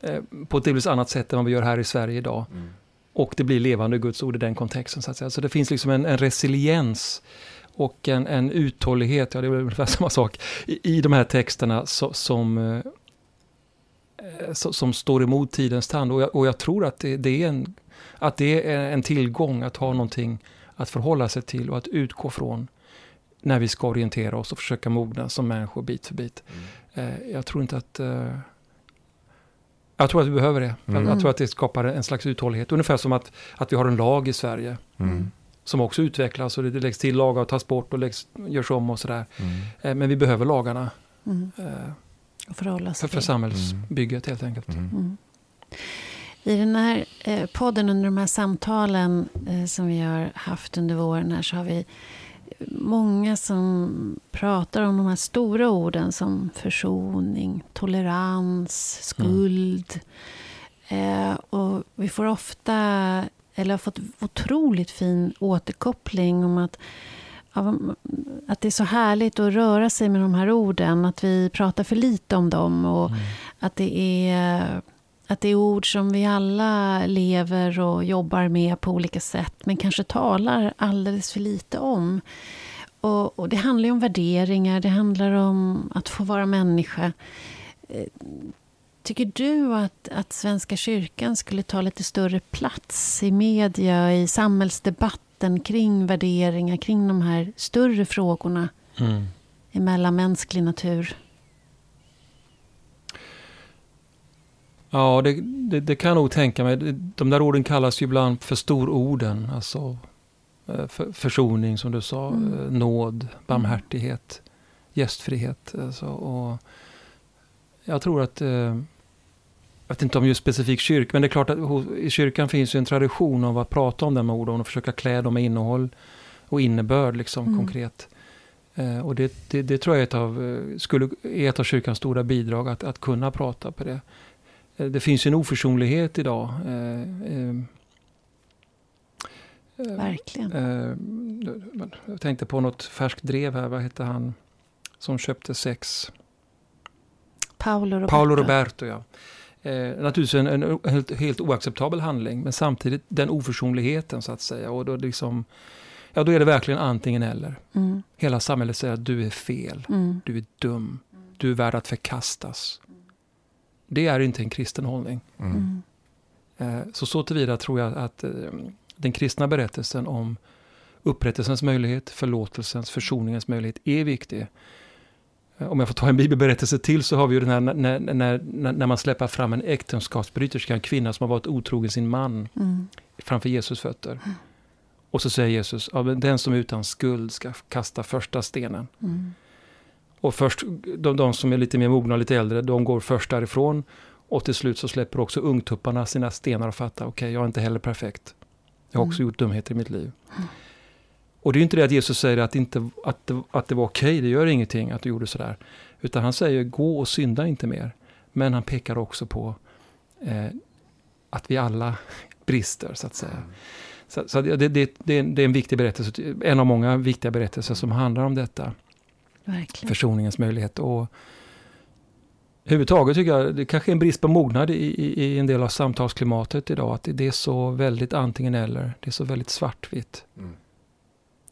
eh, på ett delvis annat sätt än vad vi gör här i Sverige idag. Mm. Och det blir levande Guds ord i den kontexten. Så, att säga. så det finns liksom en, en resiliens och en, en uthållighet, ja det är väl ungefär samma sak, i, i de här texterna so, som, eh, so, som står emot tidens tand. Och jag, och jag tror att det, det, är en, att det är en tillgång att ha någonting att förhålla sig till och att utgå från när vi ska orientera oss och försöka mogna som människor bit för bit. Mm. Eh, jag tror inte att eh, jag tror att vi behöver det. Mm. Jag, tror att det skapar en slags uthållighet. Ungefär som att, att vi har en lag i Sverige. Mm. Som också utvecklas och det läggs till lagar och tas bort och läggs, görs om och sådär. Mm. Eh, men vi behöver lagarna. Mm. Eh, för, för samhällsbygget helt enkelt. I den här eh, podden, under de här samtalen eh, som vi har haft under våren här, så har vi många som pratar om de här stora orden som försoning, tolerans, skuld. Mm. Eh, och vi får ofta, eller har fått otroligt fin återkoppling om att att det är så härligt att röra sig med de här orden. Att vi pratar för lite om dem. Och mm. att, det är, att det är ord som vi alla lever och jobbar med på olika sätt. Men kanske talar alldeles för lite om. Och, och, det handlar ju om värderingar, det handlar om att få vara människa. Eh, tycker du att, att Svenska kyrkan skulle ta lite större plats i media, i samhällsdebatten kring värderingar, kring de här större frågorna mm. i mellanmänsklig natur? Ja, det, det, det, kan jag nog tänka mig. De där orden kallas ju ibland för stororden. Alltså Eh, för, försoning som du sa, mm. Eh, nåd, barmhärtighet, gästfrihet. Alltså, och jag tror att, eh, jag vet inte om just specifik kyrka, men det är klart att i kyrkan finns ju en tradition av att prata om de orden och försöka klä dem med innehåll och innebörd liksom mm. konkret. och det, det, det, tror jag är ett, av, skulle, är ett av kyrkans stora bidrag, att, att kunna prata på det. Det finns en oförsonlighet idag. Verkligen. Eh, jag tänkte på något färskt drev här. Vad hette han som köpte sex? Paolo Roberto. Paolo Roberto, ja. Eh, naturligtvis en, en helt, helt, oacceptabel handling, men samtidigt den oförsonligheten så att säga. Och då, liksom, ja, då är det verkligen antingen eller. Mm. Hela samhället säger att du är fel, mm. du är dum, du är värd att förkastas. Det är inte en kristen hållning. Mm. Eh, så så tillvida tror jag att eh, den kristna berättelsen om upprättelsens möjlighet, förlåtelsens, försoningens möjlighet är viktig. Eh, om jag får ta en bibelberättelse till så har vi ju den här när, när, när man släpper fram en äktenskapsbryterska, en kvinna som har varit otrogen sin man mm. framför Jesus fötter. Mm. Och så säger Jesus, ja, den som är utan skuld ska kasta första stenen. Mm. Och först, de, de, som är lite mer mogna och lite äldre, de går först därifrån. Och till slut så släpper också ungtupparna sina stenar och fattar, okej, okay, jag är inte heller perfekt. Jag har också mm. gjort dumheter i mitt liv. Mm. Och det är inte det att Jesus säger att, inte, att, det, att det var okej, okay, det gör ingenting att du gjorde sådär. Utan han säger gå och synda inte mer. Men han pekar också på eh, att vi alla brister, så att säga. Mm. Så, så det, det, det, är en, viktig berättelse, en av många viktiga berättelser som handlar om detta. Verkligen. Försoningens möjlighet. Och, Överhuvudtaget tycker jag det kanske är en brist på mognad i, i, i, en del av samtalsklimatet idag. Att det är så väldigt antingen eller. Det är så väldigt svartvitt. Mm.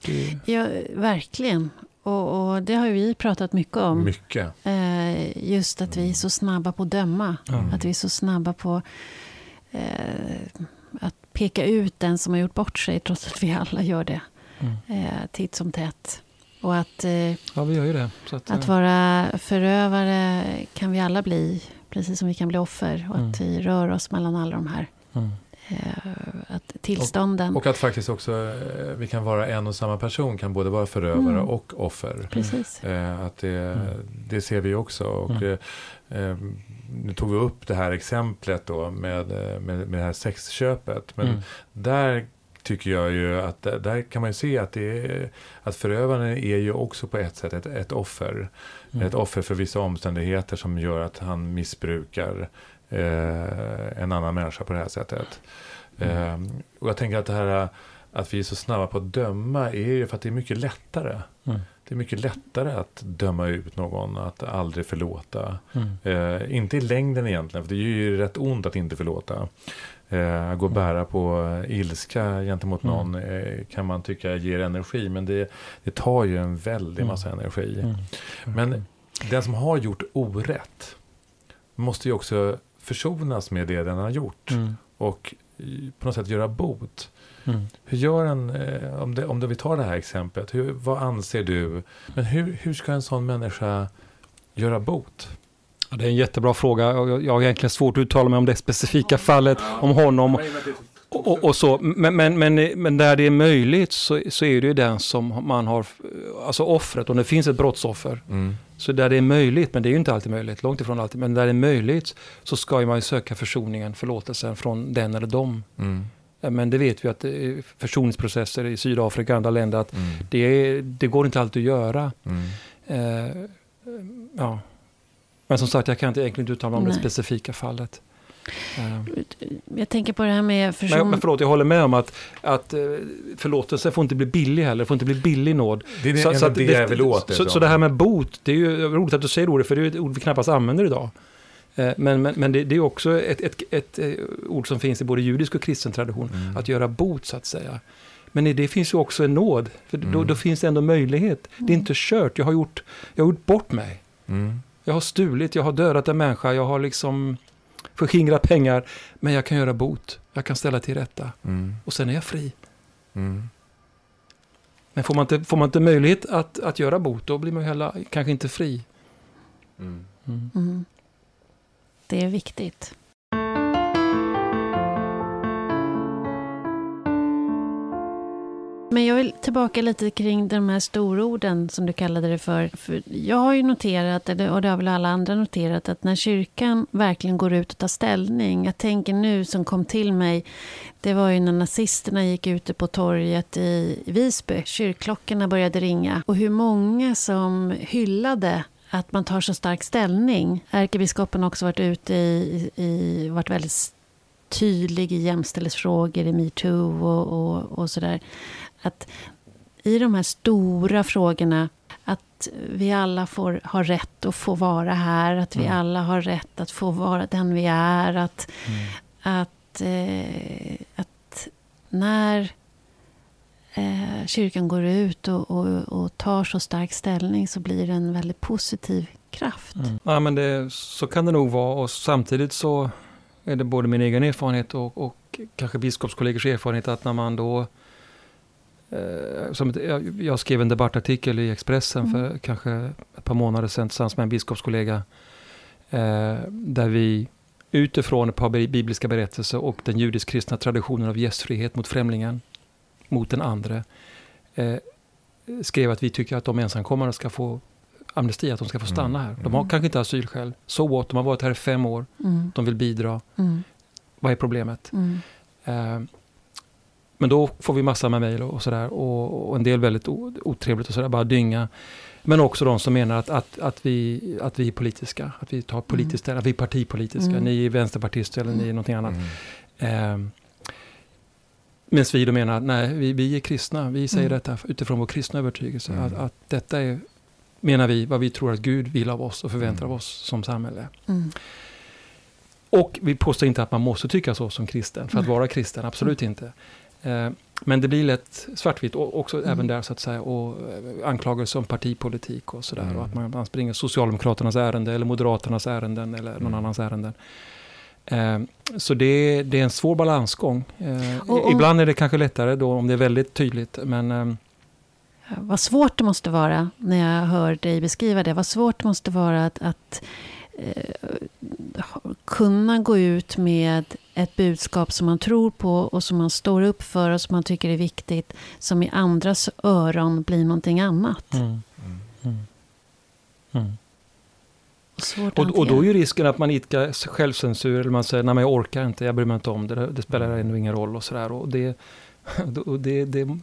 Det... Ja, verkligen. Och, och, det har vi pratat mycket om. Mycket. Eh, just att vi är så snabba på att döma. Mm. Att vi är så snabba på eh, att peka ut den som har gjort bort sig. Trots att vi alla gör det. Mm. Eh, titt som tätt. Och att, eh, ja, vi gör ju det. Att, att, vara förövare kan vi alla bli, precis som vi kan bli offer. Och mm. att vi rör oss mellan alla de här mm. eh, att tillstånden. Och, och, att faktiskt också eh, vi kan vara en och samma person, kan både vara förövare mm. och offer. Precis. Eh, att det, mm. det ser vi också. Och, mm. eh, eh, nu tog vi upp det här exemplet då med, med, med det här sexköpet. Men där tycker jag ju att där kan man ju se att, det är, att förövaren är ju också på ett sätt ett, ett offer. Mm. Ett offer för vissa omständigheter som gör att han missbrukar eh, en annan människa på det här sättet. Mm. Eh, och jag tänker att det här att vi är så snabba på att döma är ju för att det är mycket lättare. Mm. Det är mycket lättare att döma ut någon, att aldrig förlåta. Mm. Eh, inte i längden egentligen, för det är ju rätt ont att inte förlåta. Eh, gå och bära på ilska gentemot mm. någon eh, kan man tycka ger energi, men det, det tar ju en väldig mm. massa energi. Mm. Men den som har gjort orätt måste ju också försonas med det den har gjort. Mm. Och på något sätt göra bot. Mm. Hur gör en, eh, om, det, om det, vi tar det här exemplet, hur, vad anser du? Men hur, hur ska en sån människa göra bot? Ja, det är en jättebra fråga. Jag, har egentligen svårt att uttala mig om det specifika fallet, om honom. Och, och, så. Men, men, men, men, där det är möjligt så, så är det ju den som man har, alltså offret, om det finns ett brottsoffer. Mm. Så där det är möjligt, men det är ju inte alltid möjligt, långt ifrån alltid, men där det är möjligt så ska man ju söka försoningen, förlåtelsen från den eller dem. Mm. Men det vet vi att försoningsprocesser i Sydafrika och andra länder, att mm. det, det, går inte alltid att göra. Eh, ja. Men som sagt, jag kan inte egentligen uttala mig om Nej. det specifika fallet. Eh. Jag tänker på det här med förson... Men, men förlåt, jag håller med om att, att eh, förlåtelse får inte bli billig heller, får inte bli billig nåd. Det är det, så, så det. Så, så, det här med bot, det är ju roligt att du säger ordet, för det är ett ord vi knappast använder idag. Eh, men, men, men det, det, är också ett, ett, ett, ett, ord som finns i både judisk och kristen tradition, mm. att göra bot så att säga. Men i det finns ju också en nåd, för mm. då, då, finns det ändå möjlighet. Det är inte kört, jag har gjort, jag har gjort bort mig. Mm. Jag har stulit, jag har dödat en människa, jag har liksom förskingrat pengar. Men jag kan göra bot, jag kan ställa till rätta. Mm. Och sen är jag fri. Mm. Men får man, inte, får man inte möjlighet att, att göra bot, då blir man heller kanske inte fri. Mm. Mm. Det är viktigt. Men jag vill tillbaka lite kring de här stororden som du kallade det för. för jag har ju noterat, och det har väl alla andra noterat, att när kyrkan verkligen går ut och tar ställning. Jag tänker nu som kom till mig, det var ju när nazisterna gick ute på torget i Visby. Kyrkklockorna började ringa. Och hur många som hyllade att man tar så stark ställning. Ärkebiskopen har också varit ute i, i varit väldigt tydlig i jämställdhetsfrågor, i metoo och, och, och sådär. Att i de här stora frågorna, att vi alla får ha rätt att få vara här, att vi mm. alla har rätt att få vara den vi är, att, mm. att, eh, att när eh, kyrkan går ut och, och, och, tar så stark ställning så blir det en väldigt positiv kraft. Mm. Ja, men det, så kan det nog vara och samtidigt så är det både min egen erfarenhet och, och kanske biskopskollegors erfarenhet att när man då som jag, skrev en debattartikel i Expressen mm. för kanske ett par månader sedan tillsammans med en biskopskollega. Eh, där vi utifrån ett par bibliska berättelser och den judisk-kristna traditionen av gästfrihet mot främlingen mot den andra eh, skrev att vi tycker att de ensamkommande ska få amnesti, att de ska få stanna här. De har mm. kanske inte asylskäl. So what, de har varit här i fem år. Mm. De vill bidra. Mm. Vad är problemet? Mm. Men då får vi massor med mejl och sådär. Och, och, en del väldigt otrevligt och sådär, bara dynga. Men också de som menar att, att, att, vi, att vi är politiska, att vi tar politiskt mm. att vi är partipolitiska. Mm. Ni är vänsterpartister eller ni är någonting annat. Eh, Medan vi då menar, nej, vi, vi är kristna, vi säger mm. detta utifrån vår kristna övertygelse. Mm. Att, att, detta är, menar vi, vad vi tror att Gud vill av oss och förväntar mm. av oss som samhälle. Mm. Och vi påstår inte att man måste tycka så som kristen, för att vara kristen, absolut mm. inte. Eh, men det blir lätt svartvitt, också mm. även där så att säga, och eh, anklagelser om partipolitik och sådär. Och att man, man springer Socialdemokraternas ärende, eller Moderaternas ärenden, eller någon annans ärenden. Eh, så det, det, är en svår balansgång. Eh, och, och, ibland är det kanske lättare då om det är väldigt tydligt. Men, ehm, vad svårt det måste vara när jag hör dig beskriva det. Vad svårt det måste vara att, att eh, kunna gå ut med ett budskap som man tror på och som man står upp för och som man tycker är viktigt. Som i andras öron blir någonting annat. Mm. Mm. Mm. mm. Och, och, då är ju risken att man idkar självcensur, eller man säger nej men jag orkar inte, jag bryr mig inte om det, det spelar ändå ingen roll och sådär. Och det, och det, det,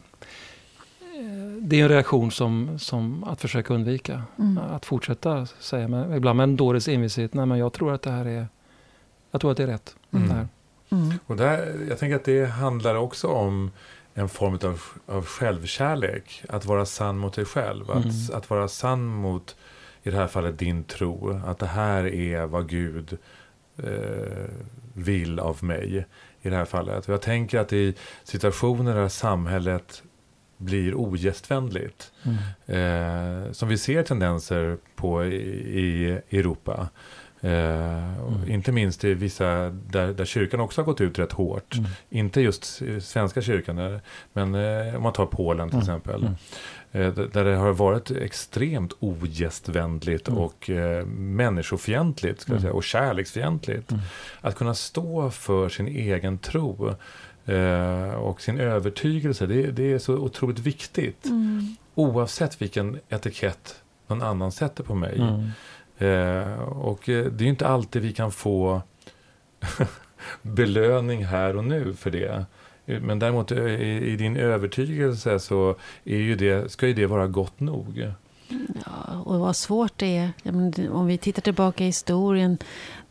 det är en reaktion som, som att försöka undvika. Mm. Att fortsätta säga, men ibland med en dåres envishet, nej men jag tror att det här är, jag tror att det är rätt. Mm. Det mm. Och där, jag tänker att det handlar också om en form av, av självkärlek. Att vara sann mot dig själv. Att, mm. att vara sann mot, i det här fallet, din tro. Att det här är vad Gud eh, vill av mig. I det här fallet. Jag tänker att i situationer där samhället blir ogästvänligt. Mm. Eh, som vi ser tendenser på i, i Europa. Eh, mm. Inte minst i vissa där, där kyrkan också har gått ut rätt hårt. Mm. Inte just svenska kyrkan, men eh, om man tar Polen till mm. exempel. Mm. Eh, där det har varit extremt ogästvänligt mm. och eh, människofientligt ska jag säga, och kärleksfientligt. Att kunna stå för sin egen tro eh, och sin övertygelse, det, det, är så otroligt viktigt. Oavsett vilken etikett någon annan sätter på mig. Eh, och eh, det är ju inte alltid vi kan få belöning här och nu för det. Eh, men däremot eh, i, i, din övertygelse så är ju det, ska ju det vara gott nog. Ja, och vad svårt det är. om vi tittar tillbaka i historien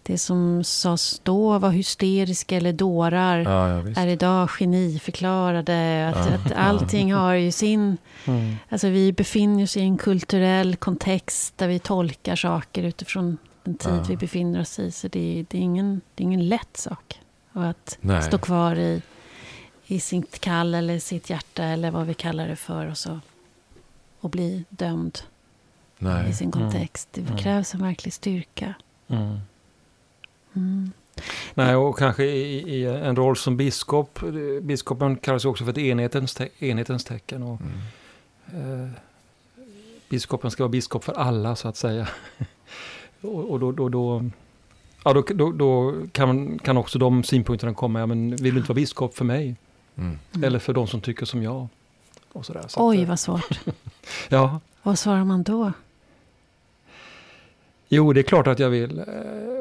det som sades då var hysteriska eller dårar ja, ja, är idag geniförklarade. Att, ja. att allting har ju sin... Mm. Alltså vi befinner oss i en kulturell kontext där vi tolkar saker utifrån den tid vi befinner oss i. Så det, det, är, ingen, det är ingen lätt sak. Och att Nej. stå kvar i, i sitt kall eller sitt hjärta eller vad vi kallar det för. Och, så, och bli dömd Nej. i sin kontext. Det mm. krävs en verklig styrka. Mm. Mm. Nej, och kanske i, i, en roll som biskop. Biskopen kallas också för ett enhetens, te enhetens tecken. Och, mm. eh, biskopen ska vara biskop för alla, så att säga. och, och då, då, då, ja, då, då, då, kan, kan också de synpunkterna komma. Ja, men vill du inte vara biskop för mig? Mm. Eller för de som tycker som jag? Och sådär, så Oj, att, vad svårt. ja. Vad svarar man då? Jo, det är klart att jag vill eh,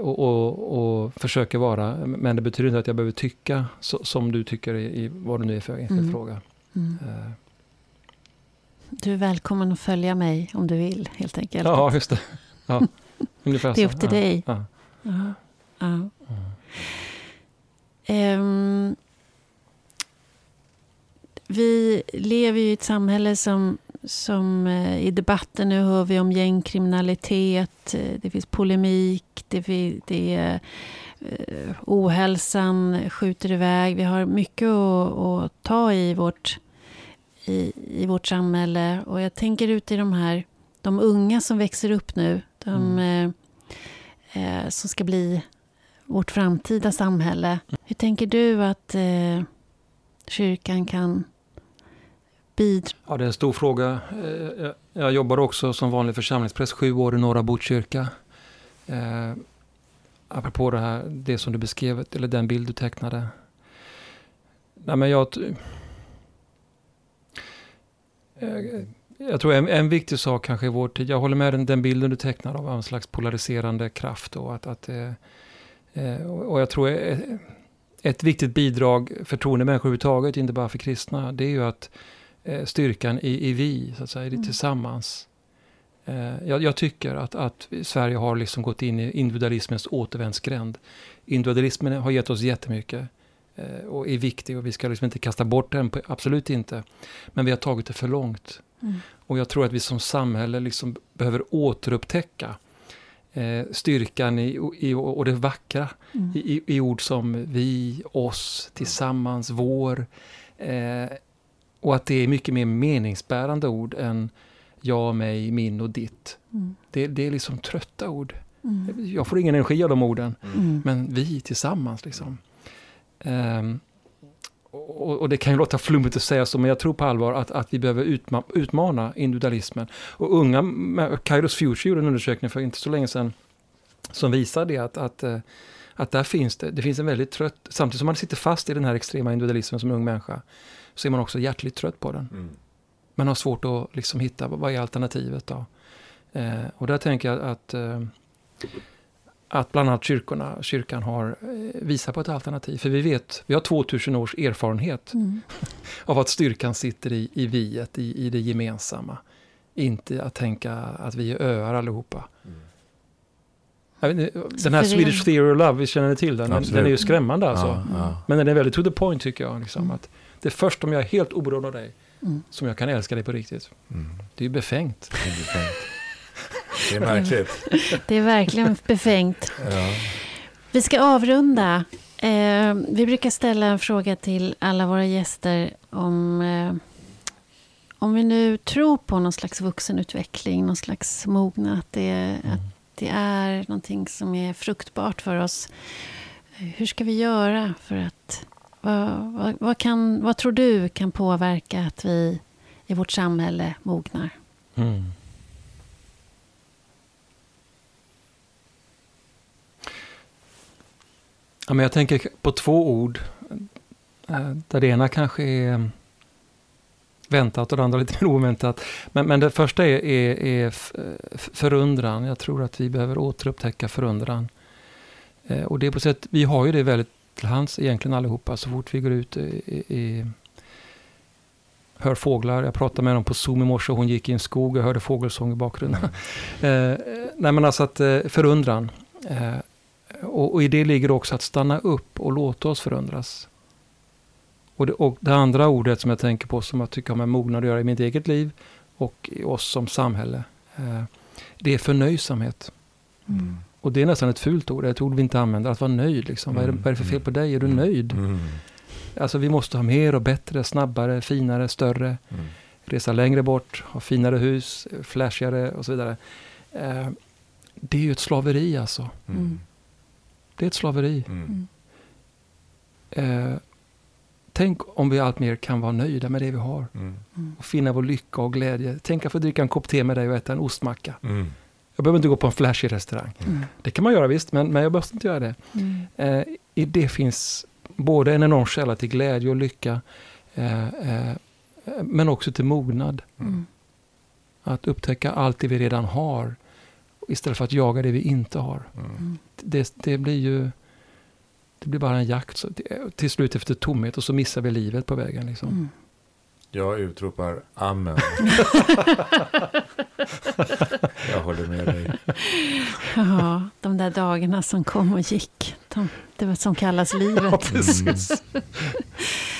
och, och, och försöker vara. Men det betyder inte att jag behöver tycka så, som du tycker i, i vad det nu är för, för mm. fråga. Mm. Uh. Du är välkommen att följa mig om du vill, helt enkelt. Ja, just det. Ja, det är upp till ja. dig. Ja. Ja. ja. Um, vi lever ju i ett samhälle som som eh, i debatten nu hör vi om gängkriminalitet, eh, det finns polemik, det, det är eh, ohälsan skjuter iväg. Vi har mycket att, att ta i vårt, i, i, vårt samhälle. Och jag tänker ut i de här, de unga som växer upp nu, de mm. eh, som ska bli vårt framtida samhälle. Hur tänker du att eh, kyrkan kan bidra? Ja, det är en stor fråga. Eh, jag jobbar också som vanlig församlingspräst sju år i Norra Botkyrka. Eh, apropå det här, det som du beskrev, eller den bild du tecknade. Nej, men jag, eh, jag tror en, en viktig sak kanske i vår tid, jag håller med den, den bilden du tecknar av en slags polariserande kraft. Och, att, att, eh, eh och jag tror ett viktigt bidrag för troende människor överhuvudtaget, inte bara för kristna, det är ju att eh, styrkan i, i vi, så att säga, i det mm. tillsammans. Eh, jag, jag, tycker att, att Sverige har liksom gått in i individualismens återvändsgränd. Individualismen har gett oss jättemycket eh, och är viktig och vi ska liksom inte kasta bort den, absolut inte. Men vi har tagit det för långt. Mm. Och jag tror att vi som samhälle liksom behöver återupptäcka eh, styrkan i, i, och det vackra mm. i, i, ord som vi, oss, tillsammans, vår. Eh, och att det är mycket mer meningsbärande ord än jag, mig, min och ditt. Mm. Det, det, är liksom trötta ord. Mm. Jag får ingen energi av de orden. Mm. Men vi tillsammans liksom. Um, och, och, det kan ju låta flummigt att säga så, men jag tror på allvar att, att vi behöver utma utmana individualismen. Och unga, Kairos Future gjorde en undersökning för inte så länge sedan som visar det att, att, eh, att där finns det, det finns en väldigt trött, samtidigt som man sitter fast i den här extrema individualismen som ung människa, så är man också hjärtligt trött på den. Mm. Man har svårt att liksom hitta, vad är alternativet då? Eh, och där tänker jag att, eh, att bland annat kyrkorna, kyrkan har eh, visat på ett alternativ. För vi vet, vi har 2000 års erfarenhet mm. av att styrkan sitter i, i viet, i, i det gemensamma. Inte att tänka att vi är öar allihopa. Mm. Den här Swedish Theory of Love, vi känner till den, den, den är ju skrämmande alltså. Ja, ja. Men den är väldigt to the point tycker jag. Liksom, mm. att det är först om jag är helt oberoende av dig mm. som jag kan älska dig på riktigt. Mm. Det är ju befängt. Det är befängt. Det är märkligt. Det är verkligen befängt. Ja. Vi ska avrunda. Eh, vi brukar ställa en fråga till alla våra gäster om eh, om vi nu tror på någon slags vuxenutveckling, någon slags mognad, att det, mm. att det är någonting som är fruktbart för oss. Hur ska vi göra för att... Vad, vad, vad, kan, vad tror du kan påverka att vi i vårt samhälle mognar? Mm. Ja, men jag tänker på två ord. Eh, där det ena kanske är mm, väntat och det andra lite mer oväntat. Men, men det första är, är, är förundran. Jag tror att vi behöver återupptäcka förundran. Eh, och det är på sätt, vi har ju det väldigt till hands egentligen allihopa. Så fort vi går ut i, i hör fåglar. Jag pratade med dem på Zoom i morse. Hon gick i en skog och hörde fågelsång i bakgrunden. eh, nej men alltså att eh, förundran. Eh, och, och, i det ligger också att stanna upp och låta oss förundras. Och det, och det andra ordet som jag tänker på som jag tycker har med mognad att göra i mitt eget liv och i oss som samhälle. Eh, det är förnöjsamhet. Mm. Och det är nästan ett fult ord, ett ord vi inte använder, att vara nöjd. Liksom. Mm. Vad, är det, vad, är det, för fel på dig? Är du mm. nöjd? Mm. Alltså vi måste ha mer och bättre, snabbare, finare, större. Mm. Resa längre bort, ha finare hus, flashigare och så vidare. Eh, det är ju ett slaveri alltså. Mm. Det är ett slaveri. Eh, Tänk om vi alltmer kan vara nöjda med det vi har. Mm. mm. Och finna vår lycka och glädje. Tänk att få dricka en kopp te med dig och äta en ostmacka. Mm. Jag behöver inte gå på en flashig restaurang. Mm. Det kan man göra visst, men, men jag behöver inte göra det. Mm. Eh, I det finns både en enorm källa till glädje och lycka. Eh, eh, men också till mognad. Mm. Att upptäcka allt det vi redan har. Istället för att jaga det vi inte har. Det, det blir ju det blir bara en jakt så, till slut efter tomhet och så missar vi livet på vägen. Liksom. Jag utropar amen. jag håller med dig. Ja, de där dagarna som kom och gick. De, det var som kallas livet.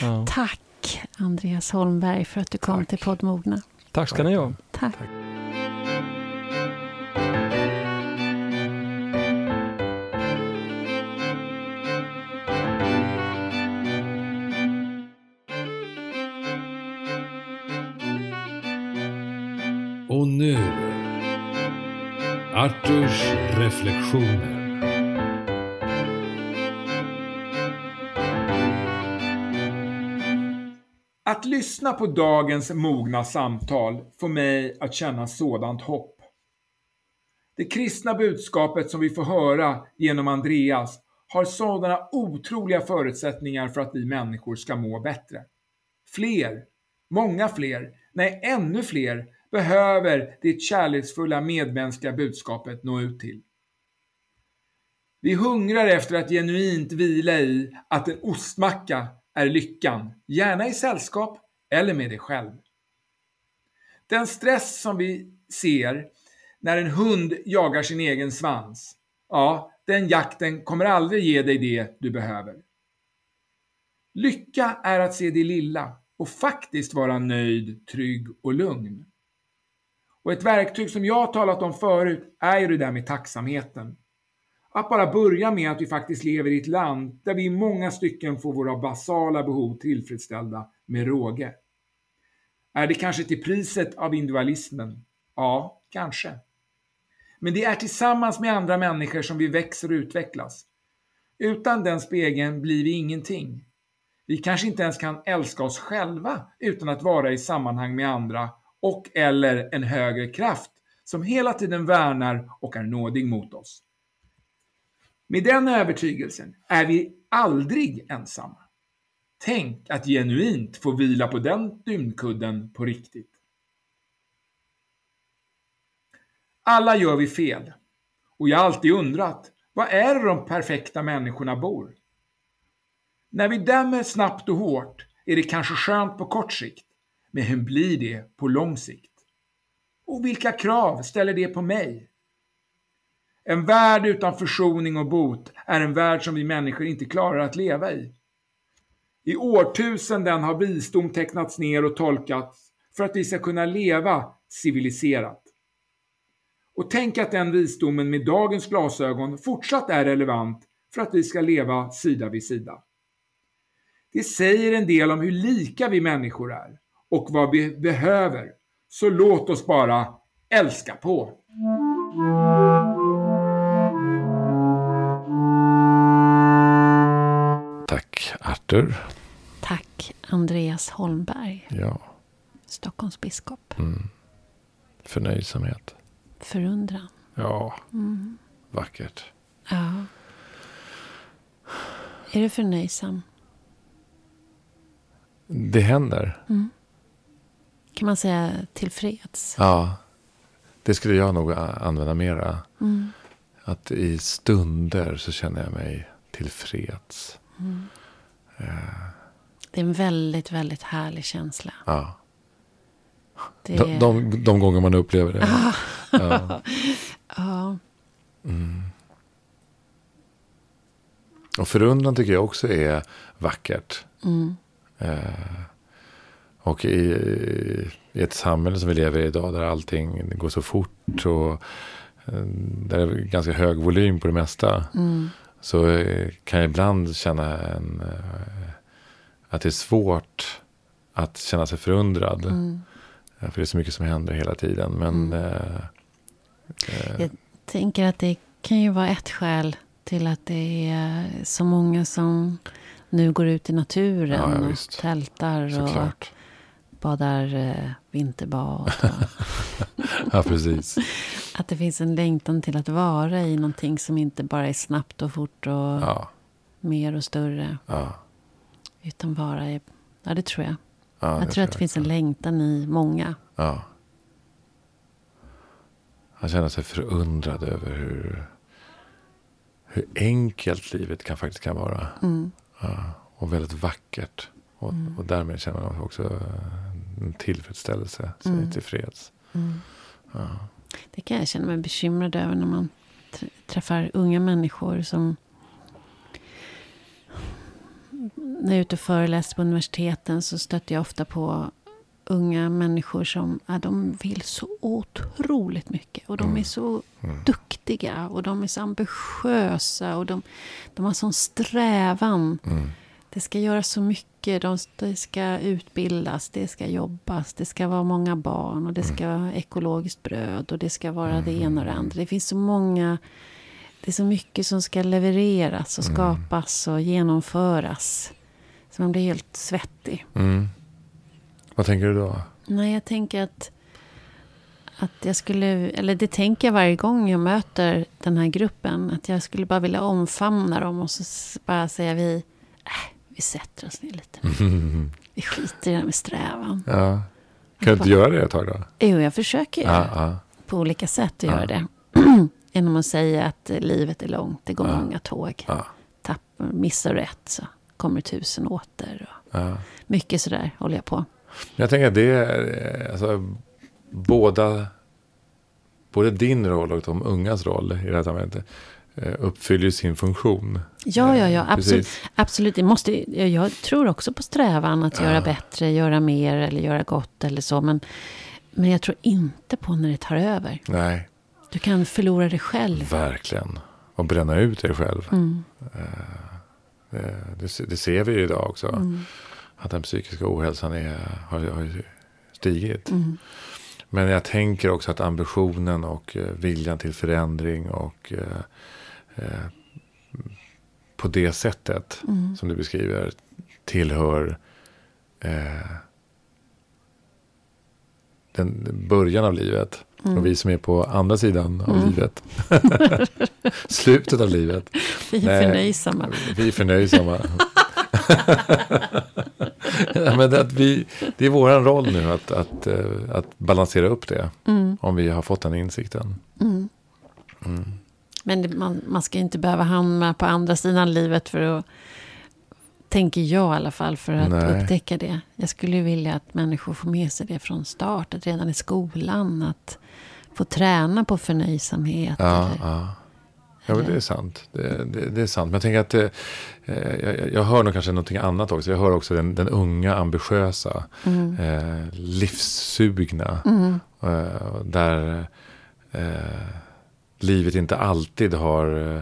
Ja, mm. Tack Andreas Holmberg för att du kom Tack. till Poddmogna. Tack ska ni ha. Tack. Tack. Arturs reflektioner. Att lyssna på dagens mogna samtal får mig att känna sådant hopp. Det kristna budskapet som vi får höra genom Andreas har sådana otroliga förutsättningar för att vi människor ska må bättre. Fler, många fler, nej ännu fler behöver det kärleksfulla medmänskliga budskapet nå ut till. Vi hungrar efter att genuint vila i att en ostmacka är lyckan, gärna i sällskap eller med dig själv. Den stress som vi ser när en hund jagar sin egen svans, ja, den jakten kommer aldrig ge dig det du behöver. Lycka är att se det lilla och faktiskt vara nöjd, trygg och lugn. Och ett verktyg som jag har talat om förut är ju det där med tacksamheten. Att bara börja med att vi faktiskt lever i ett land där vi i många stycken får våra basala behov tillfredsställda med råge. Är det kanske till priset av individualismen? Ja, kanske. Men det är tillsammans med andra människor som vi växer och utvecklas. Utan den spegeln blir vi ingenting. Vi kanske inte ens kan älska oss själva utan att vara i sammanhang med andra och eller en högre kraft som hela tiden värnar och är nådig mot oss. Med den övertygelsen är vi aldrig ensamma. Tänk att genuint få vila på den dynkudden på riktigt. Alla gör vi fel. Och jag har alltid undrat, Var är det de perfekta människorna bor? När vi dömer snabbt och hårt är det kanske skönt på kort sikt, men hur blir det på lång sikt? Och vilka krav ställer det på mig? En värld utan försoning och bot är en värld som vi människor inte klarar att leva i. I årtusenden har visdom tecknats ner och tolkats för att vi ska kunna leva civiliserat. Och tänk att den visdomen med dagens glasögon fortsatt är relevant för att vi ska leva sida vid sida. Det säger en del om hur lika vi människor är och vad vi behöver. Så låt oss bara älska på. Tack Arthur. Tack Andreas Holmberg, Ja. Stockholms biskop. Mm. Förnöjsamhet. Förundran. Ja. Vackert. Ja. Är du förnöjsam? Det händer. Kan man säga tillfreds? Ja. Det skulle jag nog använda mera. Att i stunder så känner jag mig tillfreds. Det är en väldigt, väldigt härlig känsla. Ja. Det De, de, de gånger man upplever det. Ja. Ja. Och förundran tycker jag också är vackert. Mm. Eh, och i, i ett samhälle som vi lever i idag där allting går så fort och eh, där det är ganska hög volym på det mesta. Mm. Så eh, kan jag ibland känna en, eh, att det är svårt att känna sig förundrad. Mm. För det är så mycket som händer hela tiden. Men eh, eh, Jag tänker att det kan ju vara ett skäl till att det är så många som nu går ut i naturen Ja, ja, och tältar och såklart. Badar eh, vinterbad. Ja, precis. att det finns en längtan till att vara i någonting som inte bara är snabbt och fort och Ja, mer och större. ja, Utan vara i... Ja, det tror jag. ja, jag tror att det finns en längtan i många. Ja. Han känner sig förundrad över hur, hur enkelt livet kan, faktiskt kan vara. Mm. Ja, och väldigt vackert. Och, och därmed känner han också en tillfredsställelse, sig Mm. tillfreds. Ja. Det kan jag känna mig bekymrad över när man tr- träffar unga människor som... När jag är ute och föreläser på universiteten så stöter jag ofta på unga människor som ja, de vill så otroligt mycket. Och de är så duktiga och de är så ambitiösa och de, de har sån strävan. Mm. Det ska göras så mycket. De, det ska utbildas, det ska jobbas, det ska vara många barn och det ska vara ekologiskt bröd och det ska vara det ena och det andra. Det finns så många... Det är så mycket som ska levereras och skapas och genomföras. Så man blir helt svettig. Mm. Vad tänker du då? Nej, jag tänker att, att jag skulle... Eller det tänker jag varje gång jag möter den här gruppen. Att jag skulle bara vilja omfamna dem och så bara säga vi... Äh, vi sätter oss ner lite. Vi skiter i det här med strävan. Ja. Kan du inte göra det ett tag då? Jo, jag försöker Ja, ja. på olika sätt att göra det. Genom att säga att livet är långt, det går många tåg. Ja. Tappar, missar du ett så kommer tusen åter. Och ja. mycket sådär håller jag på. Jag tänker att det är eh, alltså, båda, både din roll och de ungas roll i det här samhället uppfyller ju sin funktion. Ja, ja, ja. Eh, Absolut. precis. absolut. Det måste, jag, tror också på strävan att göra Ja. bättre, göra mer eller göra gott eller så. Men, men jag tror inte på när det tar över. Nej, Du kan förlora dig själv. verkligen. Och bränna ut dig själv. Mm. Eh, Det, det ser vi ju idag också. Mm. Att den psykiska ohälsan är, har, har stigit. Mm. Men jag tänker också att ambitionen och eh, viljan till förändring och eh, på det sättet Mm. som du beskriver tillhör eh, den början av livet. Mm. Och vi som är på andra sidan av livet. Slutet av livet. Vi är Nej. förnöjsamma. Vi är förnöjsamma. ja, men att vi, det är vår roll nu att, att, eh, att balansera upp det. Mm. Om vi har fått den insikten. Mm. Men det, man, man ska inte behöva hamna på andra sidan livet för att, tänker jag i alla fall, för att Nej. upptäcka det. Jag skulle ju vilja att människor får med sig det från start, att redan i skolan, att få träna på förnöjsamhet. Ja, eller, ja. ja men det är sant. Det, det, det är sant. Men jag tänker att eh, jag, jag hör nog kanske någonting annat också. Jag hör också den, den unga, ambitiösa, Mm. eh, livssugna. Eh, där eh, livet inte alltid har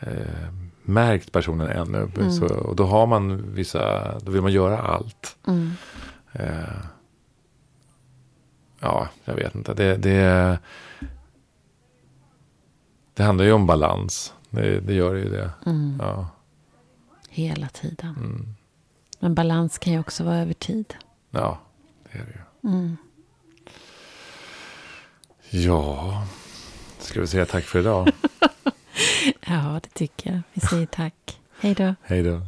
eh, märkt personen ännu. Mm. Så, och då har man vissa, då vill man göra allt. Mm. Eh, ja, jag vet inte. Det, det, det handlar ju om balans. Det, det gör ju det. Mm. Ja, Hela tiden. mm, Men balans kan ju också vara över tid. ja, det är det ju. Mm. Ja, ska vi säga tack för idag? Ja, det tycker jag. Vi säger tack. Hej då. Hej då.